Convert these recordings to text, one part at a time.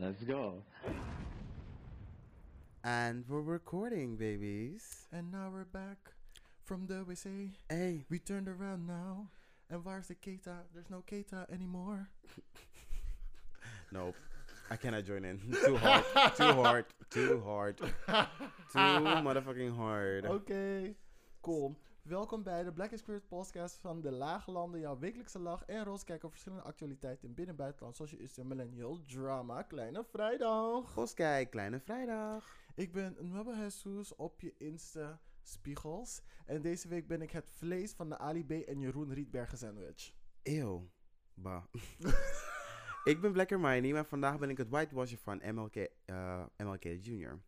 Let's go. And we're recording, babies. And now we're back from the WC. Hey. We turned around now. And where's the Keita? There's no Keita anymore. Nope. I cannot join in. Too hard. Too hard. Too hard. Too motherfucking hard. Okay. cool. Welkom bij de Black Experience podcast van de Lage Landen. Jouw wekelijkse lach en roze kijk op verschillende actualiteiten in binnen- en buitenland. Zoals je is de millennial drama Kleine Vrijdag. Gos, kijk, kleine vrijdag. Ik ben Nubbe Jesus op je Insta spiegels. En deze week ben ik het vlees van de Ali B en Jeroen Rietbergen sandwich. Eeuw. Bah. ik ben Black Hermione, maar vandaag ben ik het whitewasher van MLK, eh, MLK Jr.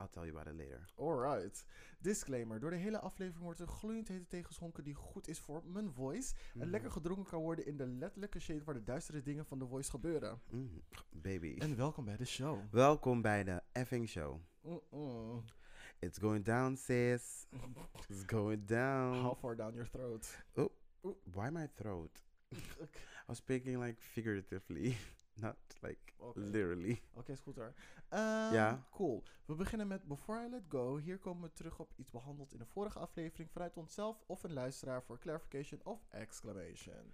I'll tell you about it later. Alright. Disclaimer. Door de hele aflevering wordt er gloeiend hete thee geschonken die goed is voor mijn voice. En Mhm. lekker gedronken kan worden in de letterlijke shade waar de duistere dingen van de voice gebeuren. Mm, baby. En welkom bij de show. Welkom bij de effing show. It's going down, sis. It's going down. How far down your throat? Why my throat? I was speaking like figuratively, not like literally. Oké, is goed hoor. Ehm, Ja. Cool. We beginnen met Before I Let Go. Hier komen we terug op iets behandeld in de vorige aflevering vanuit onszelf of een luisteraar voor clarification of exclamation.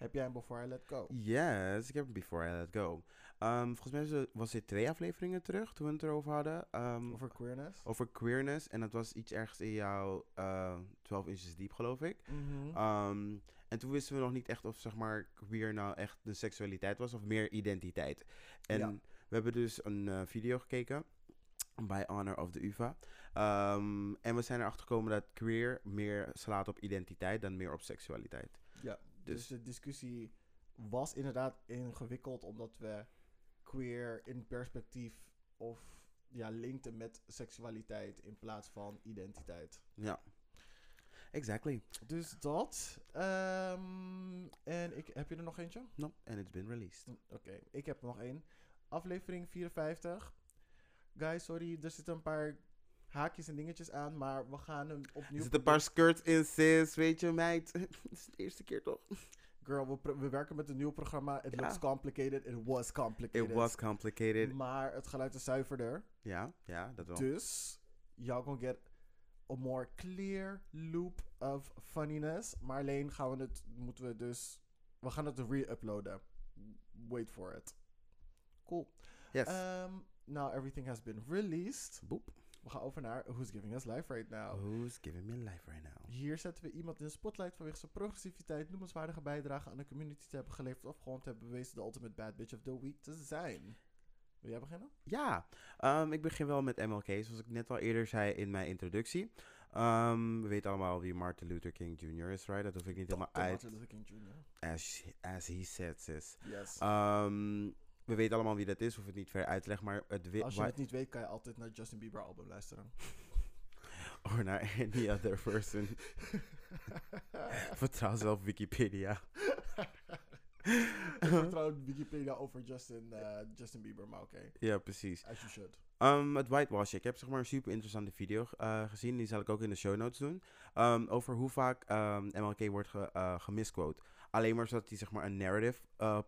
Heb jij een Before I Let Go? Yes, ik heb het Before I Let Go. Um, volgens mij was dit twee afleveringen terug toen we het erover hadden. um, Over queerness? over queerness. En dat was iets ergens in jouw uh, 12 inches diep, geloof ik. Mhm. Um, en toen wisten we nog niet echt of zeg maar queer nou echt de seksualiteit was of meer identiteit. En Ja. we hebben dus een eh, video gekeken bij Honor of the UvA. Um, en we zijn erachter gekomen dat queer meer slaat op identiteit dan meer op seksualiteit. Ja, dus, Dus- de discussie was inderdaad ingewikkeld omdat we queer in perspectief of ja, linkten met seksualiteit in plaats van identiteit. Ja. Exactly. Dus dat. ehm, en ik, heb je er nog eentje? No, and it's been released. Hm, Oké, ik heb er nog één. Aflevering 54. Guys, sorry, er zitten een paar haakjes en dingetjes aan, maar we gaan hem opnieuw... Er zitten een paar skirts in, sis. Weet je, meid. Het is de eerste keer toch? Girl, we, we werken met een nieuw programma. It Ja. looks complicated. It was complicated. It was complicated. Maar het geluid is zuiverder. Ja, ja, dat wel. Dus, y'all gonna get a more clear loop of funniness. Maar alleen gaan we het, moeten we dus, we gaan het re-uploaden. Wait for it. Cool. Yes. Um, now everything has been released. Boep. We gaan over naar Who's Giving Us Life Right Now. Who's giving me life right now? Hier zetten we iemand in de spotlight vanwege zijn progressiviteit, noemenswaardige bijdrage aan de community te hebben geleverd of gewoon te hebben bewezen de ultimate bad bitch of the week te zijn. Wil jij beginnen? Ja, ehm, ik begin wel met MLK, zoals ik net al eerder zei in mijn introductie. Ehm, we weten allemaal wie Martin Luther King Jr. is, right? Dat hoef ik niet helemaal uit. Martin Luther King Jr. As, as he said, sis. Yes. Ehm, we weten allemaal wie dat is, hoef het niet ver uit te leggen, maar het wi- Als je wa- het niet weet, kan je altijd naar Justin Bieber album luisteren. Or naar any other person. Vertrouw zelf Wikipedia. Ik vertrouw Wikipedia over Justin, eh, Justin Bieber, maar oké. Ja, precies. As you should. Um, het whitewash. Ik heb zeg maar een super interessante video eh, gezien. Die zal ik ook in de show notes doen. Um, over hoe vaak um, MLK wordt ge, eh, gemisquote. Alleen maar zodat hij zeg maar een narrative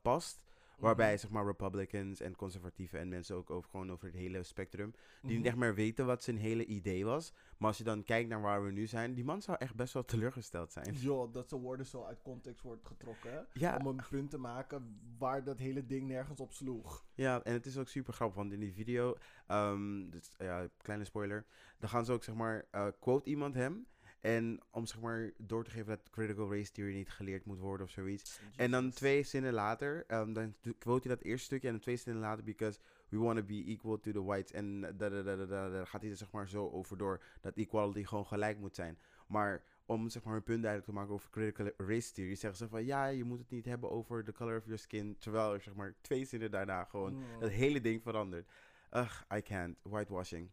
past. Waarbij Mhm. zeg maar Republicans en conservatieven en mensen ook over, gewoon over het hele spectrum. Die niet Mhm. echt meer weten wat zijn hele idee was. Maar als je dan kijkt naar waar we nu zijn. Die man zou echt best wel teleurgesteld zijn. Joh, dat zijn woorden zo uit context wordt getrokken. Ja. Om een punt te maken waar dat hele ding nergens op sloeg. Ja, en het is ook super grappig, want in die video, ehm, dus, ja, kleine spoiler, dan gaan ze ook zeg maar, eh, quote iemand hem. En om zeg maar door te geven dat critical race theory niet geleerd moet worden of zoiets. En dan twee zinnen later, ehm, dan quote hij dat eerste stukje en dan twee zinnen later, because we want to be equal to the whites. En da, da, da, da, da, da, gaat hij er zeg maar zo over door dat equality gewoon gelijk moet zijn. Maar om zeg maar een punt duidelijk te maken over critical race theory, zeggen ze van ja, je moet het niet hebben over the color of your skin. Terwijl er zeg maar twee zinnen daarna gewoon het hele ding verandert. Ugh, I can't. Whitewashing.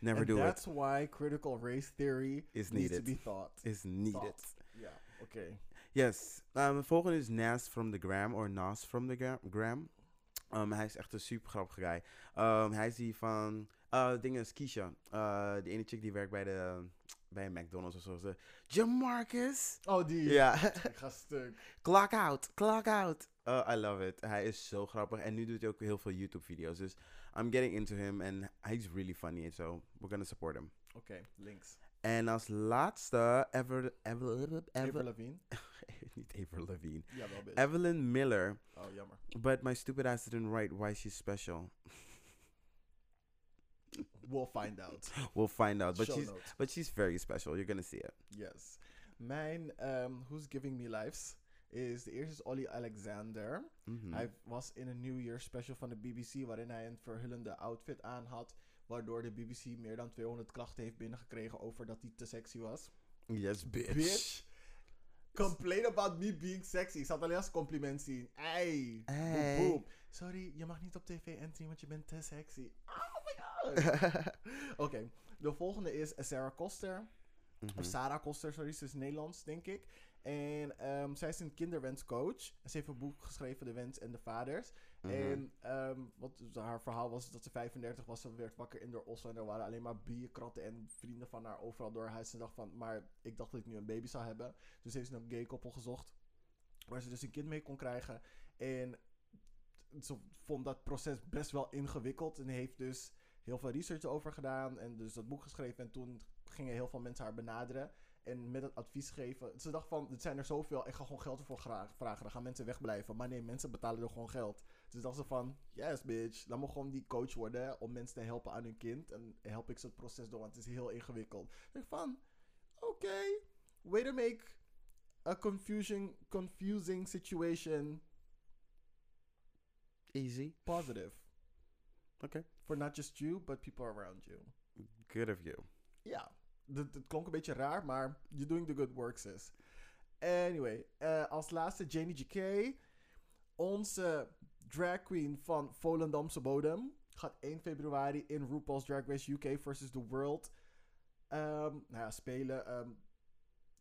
Never And do that's it. why critical race theory Is needs to needed. be thought. Is needed. Thought. Ja, oké. Yes. Um, de volgende is Nas from the Gram, or Nas from the Gra- Gram. Um, hij is echt een super grappige guy. Um, hij is die van Uh, ding is Keisha. Uh, die ene chick die werkt bij de bij een McDonald's of zo. Ze, Jamarcus. Oh, die. Ja. Ik ga stuk. clock out, clock out. Uh, I love it. Hij is zo grappig. En nu doet hij ook heel veel YouTube video's. Dus I'm getting into him. And he's really funny. So we're gonna support him. Oké, links. En als laatste, Ever... Ever... Avril Ever... Lavigne. niet Avril Lavigne. Ja, wel bitch. Evelyn Miller. oh, jammer. But my stupid ass didn't write why she's special. We'll find out. We'll find out. But Show she's note. but she's very special. You're gonna see it. Yes. Mijn um, Who's Giving Me Lives is de eerste is Ollie Alexander. Mhm. Hij was in een New Year special van de BBC waarin hij een verhullende outfit aan had. Waardoor de BBC meer dan 200 klachten heeft binnengekregen over dat hij te sexy was. Yes, bitch. Bitch. Complain about me being sexy. Ik zal het alleen als compliment zien. Boep, boep. Sorry, je mag niet op tv Anthony, want je bent te sexy. Oh my god. Oké, de volgende is Sarah Koster. Mhm. Of Sarah Koster, sorry, ze is Nederlands, denk ik. En ehm, zij is een kinderwenscoach. Ze heeft een boek geschreven, De Wens en de Vaders. Mhm. En ehm, wat dus haar verhaal was dat ze 35 was. Ze werd wakker in de Oslo. En er waren alleen maar bierkratten en vrienden van haar overal door huis. En dacht van, maar ik dacht dat ik nu een baby zou hebben. Dus heeft ze een gay koppel gezocht. Waar ze dus een kind mee kon krijgen. En ze vond dat proces best wel ingewikkeld. En heeft dus heel veel research over gedaan. En dus dat boek geschreven. En toen gingen heel veel mensen haar benaderen. En met het advies geven. Ze dacht van, het zijn er zoveel. Ik ga gewoon geld ervoor vragen. Dan gaan mensen wegblijven. Maar nee, mensen betalen er gewoon geld. Dus dacht ze van, yes bitch. Dan moet gewoon die coach worden. Om mensen te helpen aan hun kind. En help ik ze het proces door. Want het is heel ingewikkeld. Ik van, oké. way to make a confusing, confusing situation Easy. positive. Oké. For not just you, but people around you. Good of you. Ja, het het klonk een beetje raar, maar you're doing the good work, sis. Anyway, eh, als laatste Janie J.K. Onze drag queen van Volendamse bodem. Gaat 1 februari in RuPaul's Drag Race UK versus the World ehm, nou ja, spelen.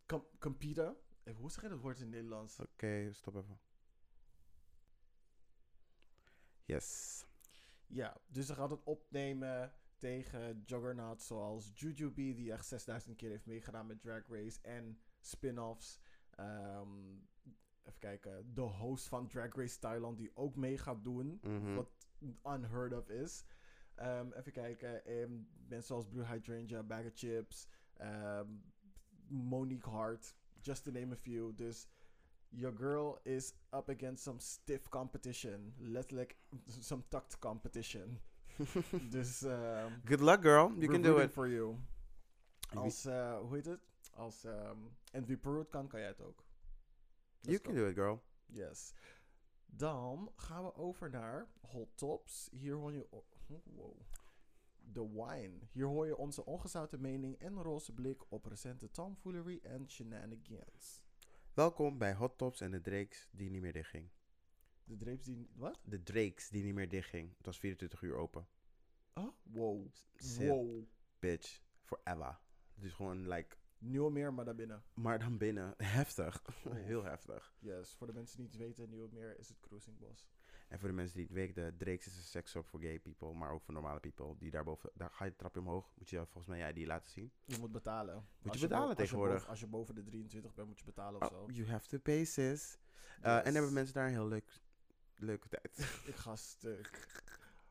com- competen. Eh, Hoe zeg je dat woord in het Nederlands? Oké, stop even. Yes. Ja, dus ze gaat het opnemen tegen juggernauts zoals Jujubee, die echt 6000 keer heeft meegedaan met Drag Race. En spin-offs. Ehm, even kijken, de host van Drag Race Thailand, die ook mee gaat doen. Mhm. Wat unheard of is. Ehm, even kijken, ehm, mensen zoals Blue Hydrangea, Bag of Chips, Monique Hart, just to name a few. Dus your girl is up against some stiff competition. Letterlijk some tucked competition. dus ehm Good luck, girl. You can do it. for you. Wie- Als, eh, hoe heet het? Als ehm Envy Peroot kan, kan jij het ook. You can do it, girl. Yes. Dan gaan we over naar Hot Tops. Hier hoor je... Wow. The Wine. Hier hoor je onze ongezouten mening en roze blik op recente tomfoolery en shenanigans. Welkom bij Hot Tops en de Drakes die niet meer dichtging. De dreeps die... Wat? De Drakes die niet meer dichtging. Het was 24 uur open. Oh, wow. Zip, Wow. bitch. Forever. Dus gewoon, like... Nieuwe meer, maar daarbinnen. Maar dan binnen. Heftig. Heel heftig. Yes. Voor de mensen die het weten, Nieuwe meer is het Cruising Bos. En voor de mensen die het weten, de Drakes is een seksshop voor gay people, maar ook voor normale people. Die daarboven, daar ga je het trapje omhoog, moet je volgens mij ja, die laten zien. Je moet betalen. je Als betalen bo- als tegenwoordig? boven- Als je boven de 23 bent, moet je betalen of Oh, zo. you have to pay, sis. Uh, En hebben mensen daar een heel leuk, leuke tijd. Ik ga stuk.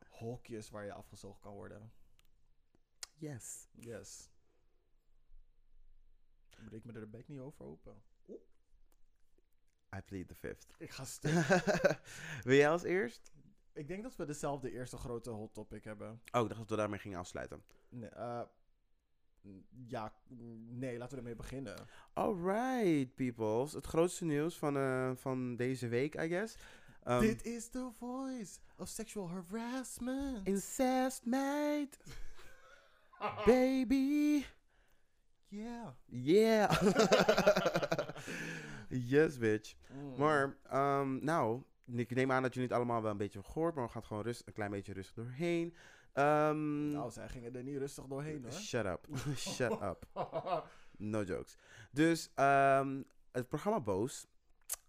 Hokjes waar je afgezogen kan worden. yes. Yes. Breek me er de bek niet over open. I plead the fifth. Ik ga stuk. Wil jij als eerst? ik denk dat we dezelfde eerste grote hot topic hebben. Oh, ik dacht dat we daarmee gingen afsluiten. Nee, eh, ja, nee, laten we ermee beginnen. Alright, peoples. Het grootste nieuws van, eh, van deze week, I guess. Um, Dit is the voice of sexual harassment. Incest, mate. Baby. yeah. Yeah. yes, bitch. Mm. Maar, ehm, nou, ik neem aan dat jullie het allemaal wel een beetje gehoord, maar we gaan het gewoon rust, een klein beetje rustig doorheen. Ehm, Nou, zij gingen er niet rustig doorheen hoor. shut up. shut up. No jokes. Dus, het programma Boos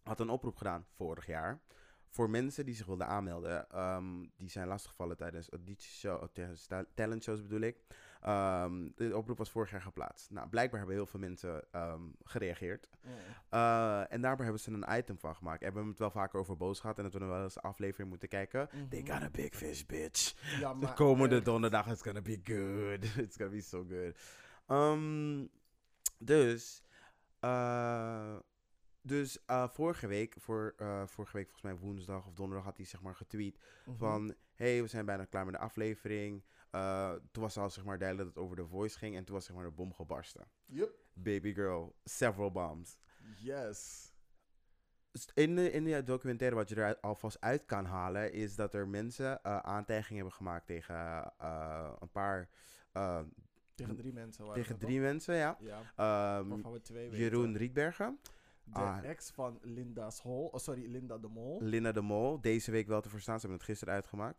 had een oproep gedaan vorig jaar voor mensen die zich wilden aanmelden, ehm, die zijn lastiggevallen tijdens auditieshow, tijdens ta- talentshows bedoel ik. Ehm, de oproep was vorig jaar geplaatst. Nou, blijkbaar hebben heel veel mensen ehm, gereageerd. Eh, en daarbij hebben ze een item van gemaakt. We hebben het wel vaker over boos gehad en dat we nog wel eens een aflevering moeten kijken. They Mhm. got a big fish, bitch. Ja, De komende echt. donderdag is gonna be good. It's gonna be so good. Dus, eh, dus eh, vorige week, voor, eh, vorige week volgens mij woensdag of donderdag had hij zeg maar getweet Mhm. van, hey, we zijn bijna klaar met de aflevering. Eh, toen was al zeg maar duidelijk dat het over de voice ging en toen was zeg maar de bom gebarsten. Yup. Baby girl, several bombs. Yes. In de, in de documentaire, wat je er alvast uit kan halen, is dat er mensen aantijgingen hebben gemaakt tegen een paar. Tegen drie mensen. tegen drie mensen, ja. Ehm, Waarvan we twee weten. Jeroen Rietbergen, De Ah. ex van Linda's Hol. Oh, sorry, Linda de Mol. Linda de Mol, deze week wel te verstaan. Ze hebben het gisteren uitgemaakt.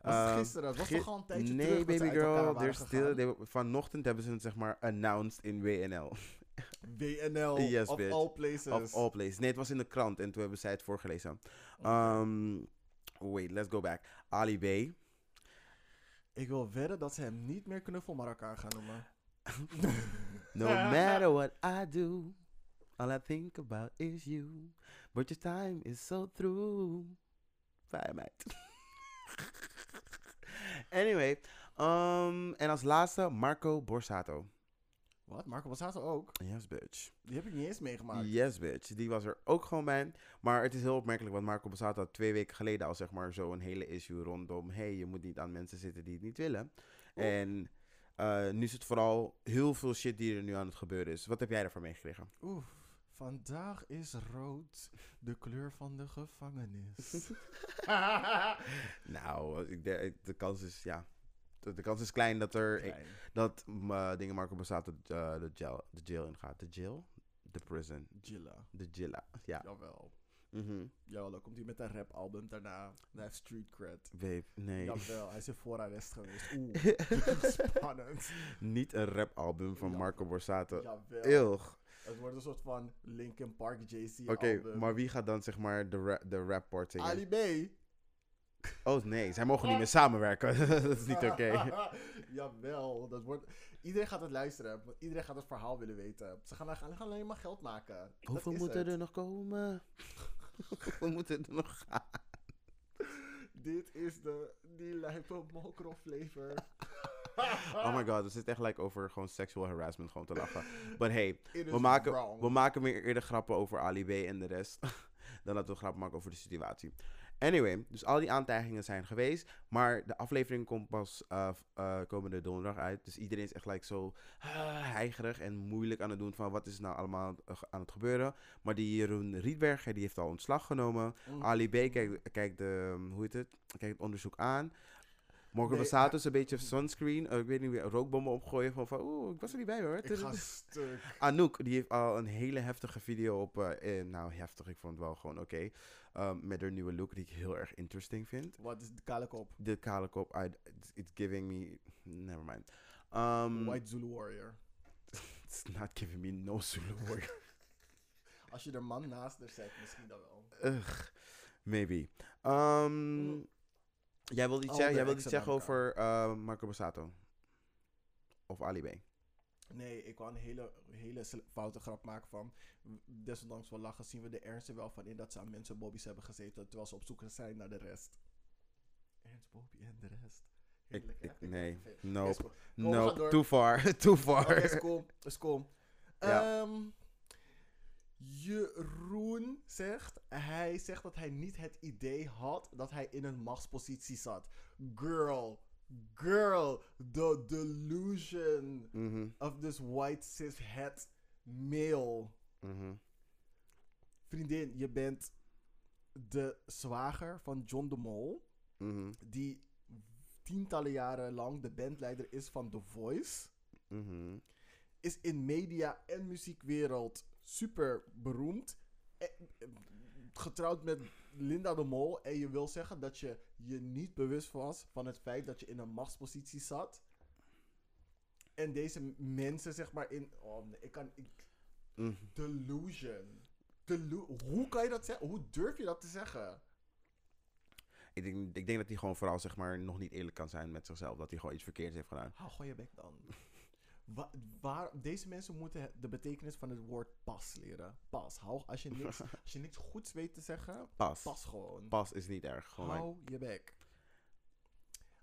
Was het Ehm, gisteren? Het was toch al een tijdje nee, terug ze baby elkaar girl, they're still, they, vanochtend hebben ze het zeg maar announced in WNL. WNL, Yes, of bitch. all places. Of all places. Nee, het was in de krant en toen hebben zij het voorgelezen. Ehm, wait, let's go back. Ali B. Ik wil wedden dat ze hem niet meer knuffel Marokkaan gaan noemen. No matter what I do, all I think about is you. But your time is so through. Fijn meid. anyway, um, en als laatste Marco Borsato. Wat? Marco Bassato ook? Yes, bitch. Die heb ik niet eens meegemaakt. Yes, bitch. Die was er ook gewoon bij. Maar het is heel opmerkelijk, want Marco Borsato had twee weken geleden al zeg maar zo een hele issue rondom... hey, je moet niet aan mensen zitten die het niet willen. Oh. En eh, nu is het vooral heel veel shit die er nu aan het gebeuren is. Wat heb jij daarvan meegekregen? Oeh, vandaag is rood de kleur van de gevangenis. Nou, ik denk, de kans is, ja... De, de kans is klein dat er... Klein. dat uh, dingen Marco Borsato uh, de, jail, de jail in gaat. De jail? De prison. Gilla. De Gilla. Ja. Jawel. Mhm. Jawel, dan komt hij met een rap album daarna. Hij heeft street cred. Babe, nee. Jawel, hij is in voorarrest geweest. Oeh, spannend. Niet een rapalbum van Ja. Marco Borsato. Jawel. Ilg. Het wordt een soort van Linkin Park JC Oké, maar wie gaat dan zeg maar de, ra de rap part zingen? Ali B. Oh nee, zij mogen niet meer samenwerken. dat is niet oké. Jawel, dat wordt... Iedereen gaat het luisteren. want Iedereen gaat het verhaal willen weten. Ze gaan, gaan alleen maar geld maken. Hoeveel moeten het. er nog komen? Hoeveel moeten er nog gaan? Dit is de... Die lijpe mokro flavor. Oh my god, we zitten echt like over gewoon sexual harassment gewoon te lachen. But hey, we maken, wrong. we maken meer eerder grappen over Ali B en de rest. dan dat we grappen maken over de situatie. Anyway, dus al die aantijgingen zijn geweest. Maar de aflevering komt pas eh, eh, komende donderdag uit. Dus iedereen is echt like zo ah, heigerig en moeilijk aan het doen van wat is nou allemaal eh, aan het gebeuren. Maar die Jeroen Rietberger die heeft al ontslag genomen. Mm. Ali B kijkt, kijkt, de, um, hoe heet het? kijkt het onderzoek aan. Morgan Nee, Bassato is een beetje sunscreen. eh, ik weet niet rookbommen opgooien van, van oeh, ik was er niet bij hoor. Ik ga stuk. Anouk, die heeft al een hele heftige video op. eh, eh, nou, heftig, ik vond het wel gewoon oké. Um, met haar nieuwe look, die ik heel erg interesting vind. Wat is de kale kop? De kale kop, I, it's, giving me. Never mind. Um, White Zulu Warrior. It's not giving me no Zulu warrior. Als je er man naast er zet, misschien dan wel. Ugh, maybe. Um, jij wilde iets, Al zeggen, jij wilde iets zeggen over uh, Marco Borsato? Of Ali B? Nee, ik wou een hele, hele foute grap maken van... Desondanks wel lachen, zien we de ernst er wel van in... dat ze aan mensen Bobby's hebben gezeten... terwijl ze op zoek zijn naar de rest. Ernst, Bobby en de rest. Ik, Heerlijk, ik, nee, nope, cool. gaan nope, too far, too far. Is cool. Is cool. Ja. Ehm, Jeroen zegt, hij zegt dat hij niet het idee had dat hij in een machtspositie zat. Girl, girl, the delusion Mhm, of this white cis het male. mhm. Vriendin, je bent de zwager van John de Mol, Mhm, die tientallen jaren lang de bandleider is van The Voice. is in media en muziekwereld super beroemd. Eh, Getrouwd met Linda de Mol. En je wil zeggen dat je je niet bewust was van het feit dat je in een machtspositie zat. En deze mensen, zeg maar, in. Oh, nee, ik kan. Ik, Mhm. delusion. Delu- Hoe kan je dat zeggen? Hoe durf je dat te zeggen? Ik denk, ik denk dat hij gewoon vooral zeg maar nog niet eerlijk kan zijn met zichzelf. Dat hij gewoon iets verkeerds heeft gedaan. Hou gewoon je bek dan. Wa- waar, deze mensen moeten de betekenis van het woord pas leren. Pas. Hou, als, je niks, als je niks goeds weet te zeggen, Pas. pas gewoon. Pas is niet erg. Gewoon Hou je bek.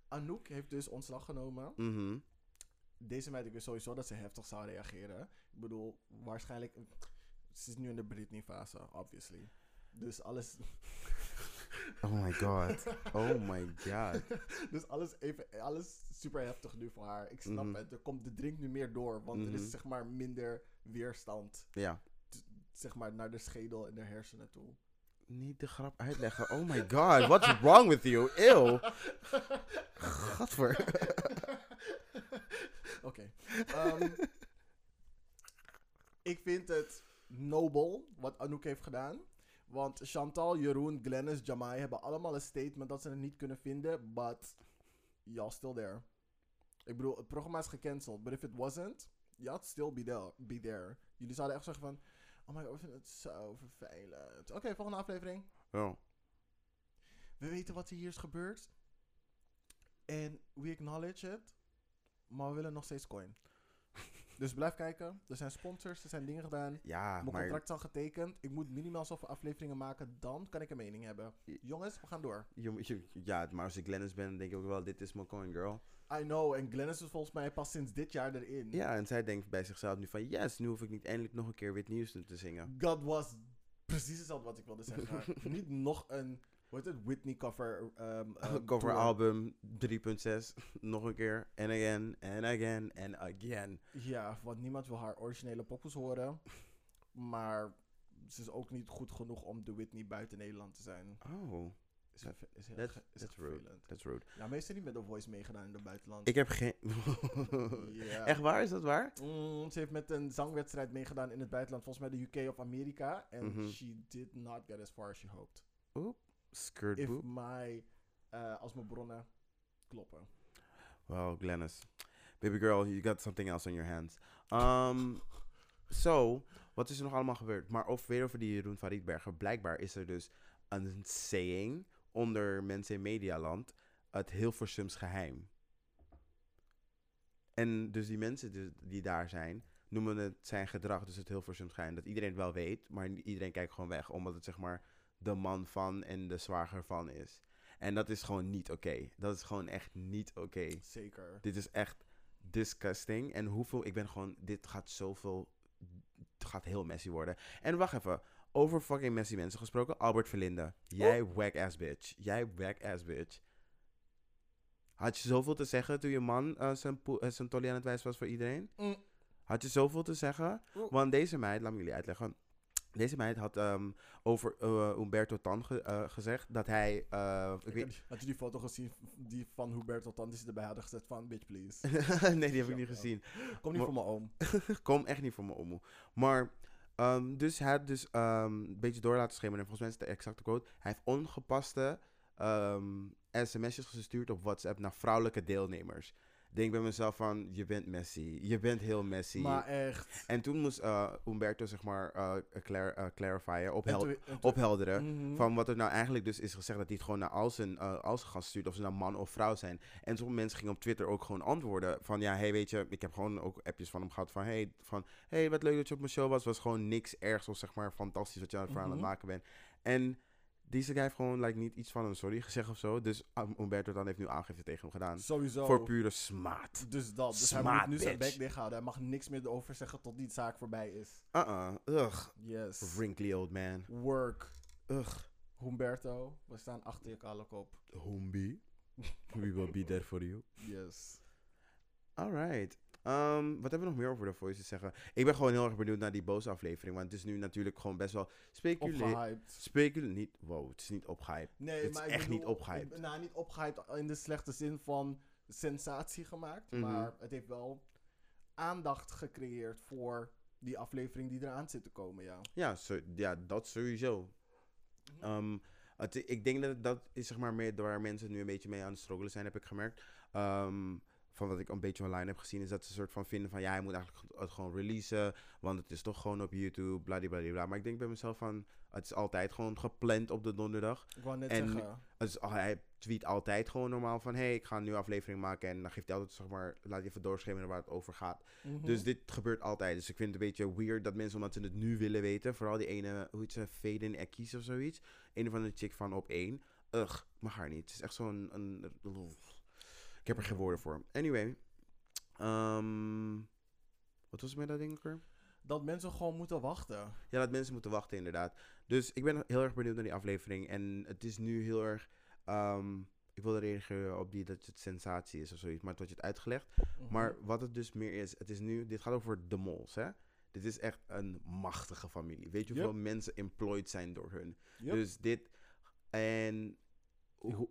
Anouk heeft dus ontslag genomen. Mhm. Deze meid, ik wist sowieso dat ze heftig zou reageren. Ik bedoel, waarschijnlijk... Ze is nu in de Britney-fase, obviously. Dus alles... Oh my god. Oh my god. dus alles, even, alles super heftig nu voor haar. Ik snap Mhm. het. Er komt de drink nu meer door. Want er Mhm. is zeg maar minder weerstand. Ja. Zeg maar naar de schedel en de hersenen toe. Niet de grap uitleggen. Oh my god. What's wrong with you? Ew. Gadver. Oké. Ehm, ik vind het nobel wat Anouk heeft gedaan. Want Chantal, Jeroen, Glennis, Jamai hebben allemaal een statement dat ze het niet kunnen vinden. But y'all still there. Ik bedoel, het programma is gecanceld. But if it wasn't, y'all still be there. Be there. Jullie zouden echt zeggen van... Oh my god, we vinden het zo vervelend. Oké, volgende aflevering. We weten wat hier is gebeurd. En we acknowledge it. Maar we willen nog steeds coin. Dus blijf kijken. Er zijn sponsors, er zijn dingen gedaan. Ja, Mijn maar... contract is al getekend. Ik moet minimaal zoveel afleveringen maken. Dan kan ik een mening hebben. Jongens, we gaan door. Ja, maar als ik Glennis ben, denk ik ook wel, dit is mijn coin, girl. I know. En Glennis is volgens mij pas sinds dit jaar erin. Ja, en zij denkt bij zichzelf nu van, yes, nu hoef ik niet eindelijk nog een keer Whitney Houston te zingen. God was precies hetzelfde wat ik wilde zeggen. Niet nog een, heet het, Whitney cover. ehm, Cover tour. album 3.6, nog een keer, and again, and again, and again. Ja, want niemand wil haar originele poppels horen. Maar ze is ook niet goed genoeg om de Whitney buiten Nederland te zijn. Oh, Is, That- is heel that's- is that's rude. that's rude. Ja, meestal niet met The Voice meegedaan in het buitenland. Ik heb geen... Echt waar, is dat waar? Mm, ze heeft met een zangwedstrijd meegedaan in het buitenland, volgens mij de UK of Amerika. En Mhm. she did not get as far as she hoped. Skirt If my, eh, als mijn bronnen kloppen. Well, Glennis. Baby girl, you got something else on your hands. Um, so, wat is er nog allemaal gebeurd? Maar over, weer over die Jeroen Faridberger. Blijkbaar is er dus een saying onder mensen in Medialand. Het Hilversums geheim. En dus die mensen die daar zijn, noemen het zijn gedrag dus het Hilversums geheim. Dat iedereen het wel weet, maar iedereen kijkt gewoon weg. Omdat het zeg maar de man van en de zwager van is. En dat is gewoon niet oké. Dat is gewoon echt niet oké. Zeker. Dit is echt disgusting. En hoeveel, ik ben gewoon, dit gaat zoveel, het gaat heel messy worden. En wacht even, over fucking messy mensen gesproken, Albert Verlinde. Jij whack ass bitch. Jij whack ass bitch. Had je zoveel te zeggen toen je man eh, zijn, eh, zijn tolly aan het wijzen was voor iedereen? Mm. Had je zoveel te zeggen? Want deze meid, laat me jullie uitleggen. Deze meid had ehm, over eh, Umberto Tan ge- eh, gezegd dat hij... eh, ik weet, had, had je die foto gezien die van Huberto Tan die ze erbij hadden gezet van bitch please. nee, die heb ik niet ja. gezien. Kom niet Maar- voor mijn oom. Kom echt niet voor mijn ommoe. Maar, ehm, dus hij had dus ehm, een beetje door laten schemeren. En volgens mij is het de exacte quote. Hij heeft ongepaste sms'jes gestuurd op WhatsApp naar vrouwelijke deelnemers. Ik denk bij mezelf van, je bent messy. Je bent heel messy. Maar echt. en toen moest eh, Umberto, zeg maar, eh clar eh, clarifyen, En ophel- toen- en toen- ophelderen. Mhm. Van wat er nou eigenlijk dus is gezegd dat hij het gewoon naar al zijn, eh, al zijn gasten stuurt. Of ze nou man of vrouw zijn. En sommige mensen gingen op Twitter ook gewoon antwoorden. Van ja, hey weet je, ik heb gewoon ook appjes van hem gehad. Van hey, van, hey wat leuk dat je op mijn show was. Was gewoon niks ergs of zeg maar fantastisch wat je aan het verhaal aan Mhm. het maken bent. En deze guy heeft gewoon like, niet iets van een sorry gezegd of zo. Dus um, Umberto dan heeft nu aangifte tegen hem gedaan. Sowieso. Voor pure smaad. Dus dat. Dus hij moet nu zijn bek dicht houden. Hij mag niks meer erover zeggen tot die zaak voorbij is. Uh-uh. Ugh. Yes. Wrinkly old man. Work. Ugh. Humberto, we staan achter je kale kop. Homie. We will be there for you. Yes. Alright. Ehm, wat hebben we nog meer over de voice te zeggen? Ik ben gewoon heel erg benieuwd naar die boze aflevering. Want het is nu natuurlijk gewoon best wel speculeer. Opgehyped. Speculeer niet. Wow, het is niet opgehyped. Nee, Het is maar echt niet opgehyped. eh, Nou, niet opgehyped in de slechte zin van sensatie gemaakt. Mhm. Maar het heeft wel aandacht gecreëerd voor die aflevering die eraan zit te komen, ja. Ja, zo, ja dat sowieso. Ehm, het, ik denk dat dat is zeg maar meer waar mensen nu een beetje mee aan het struggelen zijn, heb ik gemerkt. Ehm, van wat ik een beetje online heb gezien, is dat ze een soort van vinden van ja, hij moet eigenlijk het gewoon releasen, want het is toch gewoon op YouTube, bladibladibla. Maar ik denk bij mezelf van, het is altijd gewoon gepland op de donderdag. Ik wou net En- zeggen. Het is, hij tweet altijd gewoon normaal van, hey, ik ga een nieuwe aflevering maken. En dan geeft hij altijd, zeg maar, laat even doorschemeren waar het over gaat. mhm. Dus dit gebeurt altijd. Dus ik vind het een beetje weird dat mensen, omdat ze het nu willen weten, vooral die ene, hoe heet ze, Faden Ekkies of zoiets. Een of andere chick van op één. Ugh, mag haar niet. Het is echt zo'n... Een, heb er geen woorden voor. Anyway. ehm, wat was het met dat ding ook weer? Dat mensen gewoon moeten wachten. Ja, dat mensen moeten wachten inderdaad. Dus ik ben heel erg benieuwd naar die aflevering. En het is nu heel erg... ehm, ik wilde reageren op die dat het sensatie is of zoiets. Maar wordt je het uitgelegd. Mhm. Maar wat het dus meer is, het is nu, dit gaat over de mols, hè? Dit is echt een machtige familie. Weet je Yep. hoeveel mensen employed zijn door hun? Yep. Dus dit, en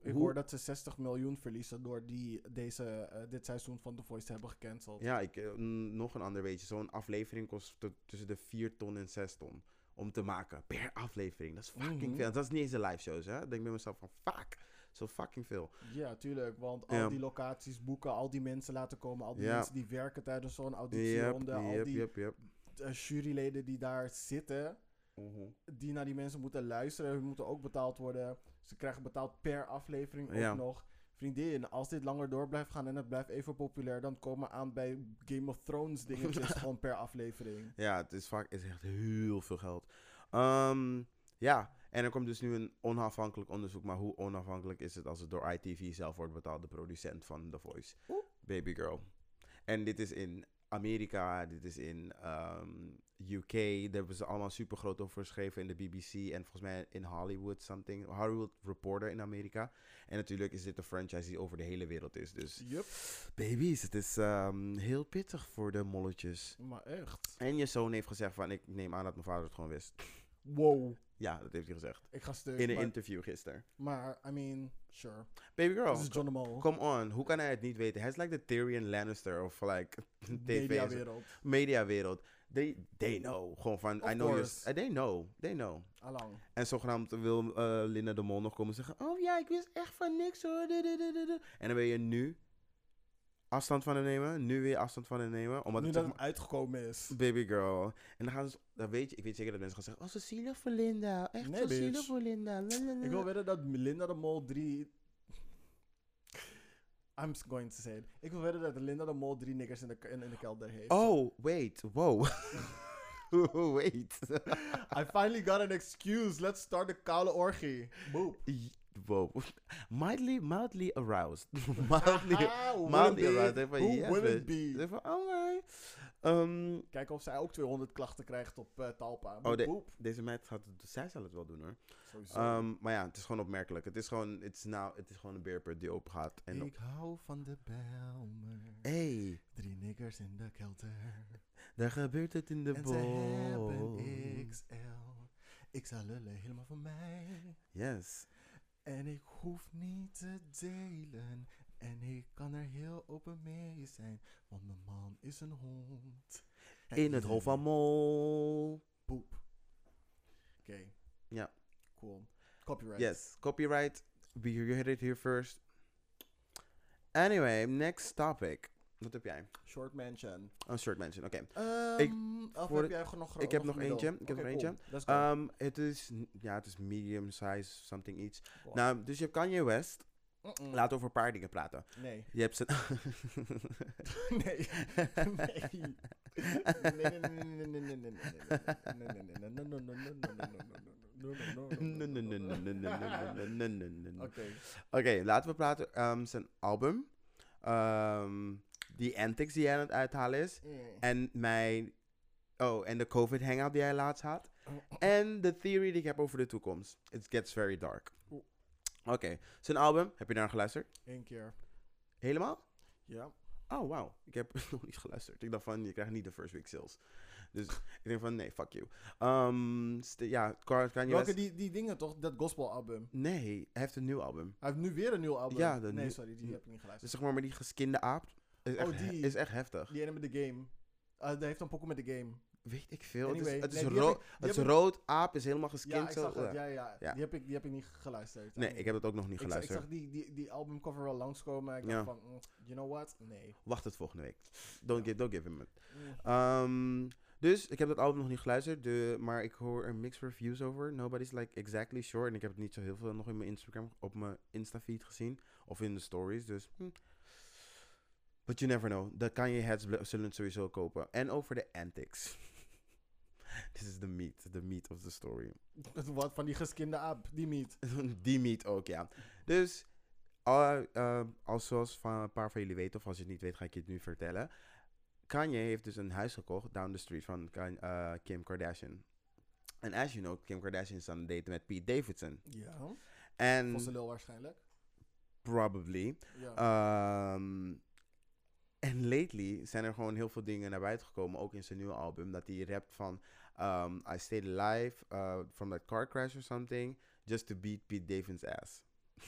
ik, hoor dat ze 60 miljoen verliezen door die, deze, eh, dit seizoen van The Voice te hebben gecanceld. ja, ik, eh, nog een ander weetje. Zo'n aflevering kost tussen de 4 ton en 6 ton om te maken per aflevering. Dat is fucking Mhm. veel. Dat is niet eens de live shows, hè? Ik denk bij mezelf van, fuck, zo fucking veel. Ja, tuurlijk. Want al Ja. die locaties boeken, al die mensen laten komen, al die Ja. mensen die werken tijdens zo'n Yep, auditieronde, al die yep, yep. eh, juryleden die daar zitten, Mhm. die naar die mensen moeten luisteren, hun moeten ook betaald worden. Ze krijgen betaald per aflevering ook Ja. nog. Vriendin, als dit langer door blijft gaan en het blijft even populair, dan komen we aan bij Game of Thrones dingetjes gewoon per aflevering. Ja, het is vaak is echt heel veel geld. Ehm, ja, en er komt dus nu een onafhankelijk onderzoek. Maar hoe onafhankelijk is het als het door ITV zelf wordt betaald, de producent van The Voice? Oeh. Baby Girl. En dit is in Amerika, dit is in ehm, UK. Daar hebben ze allemaal super groot over geschreven in de BBC. En volgens mij in Hollywood something. Hollywood Reporter in Amerika. En natuurlijk is dit een franchise die over de hele wereld is. Dus Yup, baby's, het is ehm, heel pittig voor de molletjes. maar echt. En je zoon heeft gezegd van, ik neem aan dat mijn vader het gewoon wist. Wow, Ja, dat heeft hij gezegd. ik ga stuk. In een maar, interview gisteren. maar, I mean, sure. Baby girl, Dit is John de Mol. come on. Hoe kan hij het niet weten? Hij is like the Tyrion Lannister of like tv. Mediawereld. Mediawereld. They, they know. Gewoon van, Of I know you. course. They know. They know. Allang. En zogenaamd wil eh, Linda de Mol nog komen zeggen, oh ja, ik wist echt van niks hoor. Du- du- du- du- du." En dan wil je nu afstand van hem nemen. Nu weer afstand van hem nemen. Omdat Nu het dat het uitgekomen is. Baby girl. En dan gaan ze, dan weet je, ik weet zeker dat mensen gaan zeggen, oh, zo zielig voor Linda. Echt Nee, zo zielig voor Linda. Ik wil wedden dat Linda de Mol 3... I'm going to say it. Ik wil wedden dat Linda de Mol drie niggers in de, in, in de kelder heeft. Oh, wait, wow. wait. I finally got an excuse. Let's start a koude orgie. Boop. Wow. Mildly, mildly aroused. mildly, mildly aroused. Even, Who yes, bitch. be? Alright. Ehm, Kijken of zij ook 200 klachten krijgt op eh, Talpa. Oh, de- deze meid gaat het, zij zal het wel doen hoor. Sowieso. Ehm, maar ja, het is gewoon opmerkelijk. Het is gewoon, het is nou, het is gewoon een beerput die open gaat. En ik hou van de Belmer. hey, Drie niggers in de kelder. daar gebeurt het in de en ze hebben bol. XL. Ik zal lullen helemaal van mij. Yes. En ik hoef niet te delen. En ik kan er heel open mee zijn. Want mijn man is een hond. In het Hof van Mol. Poep. Oké. Ja. Cool. Copyright. Yes, copyright. We you heard it here first. Anyway, next topic. Wat heb jij? Short Mansion. Oh, Short mention, oké. Ehm, okay. Um, of heb jij nog Ik heb nog middel. eentje. Ik okay, heb nog cool. eentje. Let's go. Um, het is, ja, het is medium size, something iets. Wow. Nou, dus je hebt Kanye West. Mm -mm. Laten we over een paar dingen praten. Nee. Je hebt zijn... nee. nee. Nee, nee, nee, nee, nee, nee, nee, nee, Oké. Oké, laten we praten. Um, zijn album. Um, die antics die hij aan het uithalen is. Mm. En mijn... Oh, en de COVID hangout die hij laatst had. En de theory die ik heb over de toekomst. It gets very dark. Oké, zijn album. Heb je naar geluisterd? Eén keer. Helemaal? Ja. Oh, wauw. Ik heb nog niet geluisterd. Ik dacht van, je krijgt niet de first week sales. Dus ik denk van, nee, fuck you. St- ja, Kanye Welke West... die, die dingen toch? Dat gospelalbum. Nee, hij heeft een nieuw album. Hij heeft nu weer een nieuw album. Ja, de nee, nieuw- sorry, die heb ik niet Dus geluisterd. zeg maar met die geskinde aap. Is echt, Oh, he- die. is echt heftig. Die ene met de game. Uh, die heeft een pokoe met de game. Weet ik veel. Anyway, het is, nee, het is, rood, het is rood. Aap is helemaal Ja, geskind. ik zo. zag het. Ja. Ja, ja. Ja. Die, heb ik, die heb ik niet geluisterd. Nee, ik heb het ook nog niet ik, zag, ik geluisterd. zag die, die, die albumcover wel langskomen. Ik Ja. dacht van, mm, you know what? Nee. Wacht het volgende week. Don't, give, don't give him it. Mm. Ehm, dus ik heb dat album nog niet geluisterd, de, maar ik hoor er mixed reviews over. Nobody's like exactly sure. En ik heb het niet zo heel veel nog in mijn Instagram, op mijn Insta-feed gezien. Of in de stories, dus... hm. But you never know. De Kanye heads zullen het sowieso kopen. En over de antics. This is the meat, the meat of the story. Wat van die geskinde aap, die meat. Die meat ook, ja. Dus, al, eh, als zoals van een paar van jullie weten, of als je het niet weet, ga ik je het nu vertellen. Kanye heeft dus een huis gekocht down the street van eh, Kim Kardashian. En as you know, Kim Kardashian is aan het daten met Pete Davidson. Ja. En Van zijn lul waarschijnlijk. probably. Ja. Ehm, en lately zijn er gewoon heel veel dingen naar buiten gekomen, ook in zijn nieuwe album, dat hij rapt van um, I stayed alive uh, from that car crash or something, just to beat Pete Davidson's ass.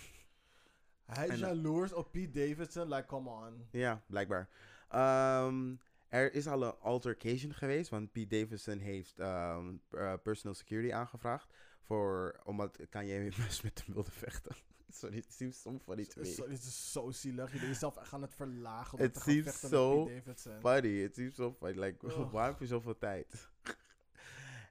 Hij is en- jaloers op Pete Davidson. Like, come on. Ja, blijkbaar. Ehm, er is al een altercation geweest, want Pete Davidson heeft ehm, eh, personal security aangevraagd, voor, omdat Kanye dus met hem wilde vechten. Sorry, it seems so funny to me. Zo- Dit is zo zielig. Je bent jezelf echt aan het verlagen. om It te gaan seems vechten so met Pete Davidson. funny. It seems so funny. Like, waar heb je zoveel tijd?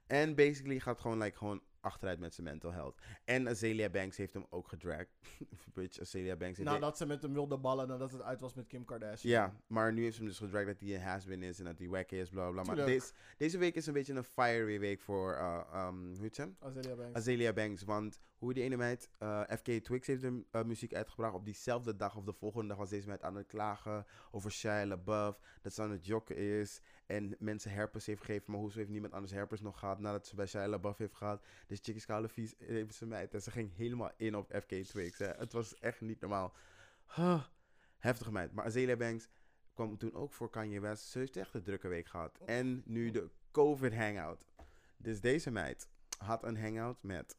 En basically gaat gewoon, like, gewoon achteruit met zijn mental health. En Azealia Banks heeft hem ook gedragd. Bitch, Azealia Banks heeft... Nadat ze met hem wilde ballen nadat het uit was met Kim Kardashian. Ja, maar nu heeft ze hem dus gedragd dat hij een has-been is en dat hij wacky is, bla bla. Maar deze, deze week is een beetje een fiery week voor, uh, um, hoe heet ze? Azealia Banks. Azealia Banks. Want hoe die ene meid, eh, FK Twix heeft de eh, muziek uitgebracht. Op diezelfde dag of de volgende dag was deze meid aan het klagen over Shia LaBeouf. Dat ze aan het jokken is en mensen herpes heeft gegeven. Maar hoezo heeft niemand anders herpes nog gehad nadat ze bij Shia LaBeouf heeft gehad. Dus chick is koude vies, heeft ze meid. En ze ging helemaal in op FK Twix. Het was echt niet normaal. Huh, heftige meid. Maar Azealia Banks kwam toen ook voor Kanye West. Ze heeft echt een drukke week gehad. En nu de COVID hangout. Dus deze meid had een hangout met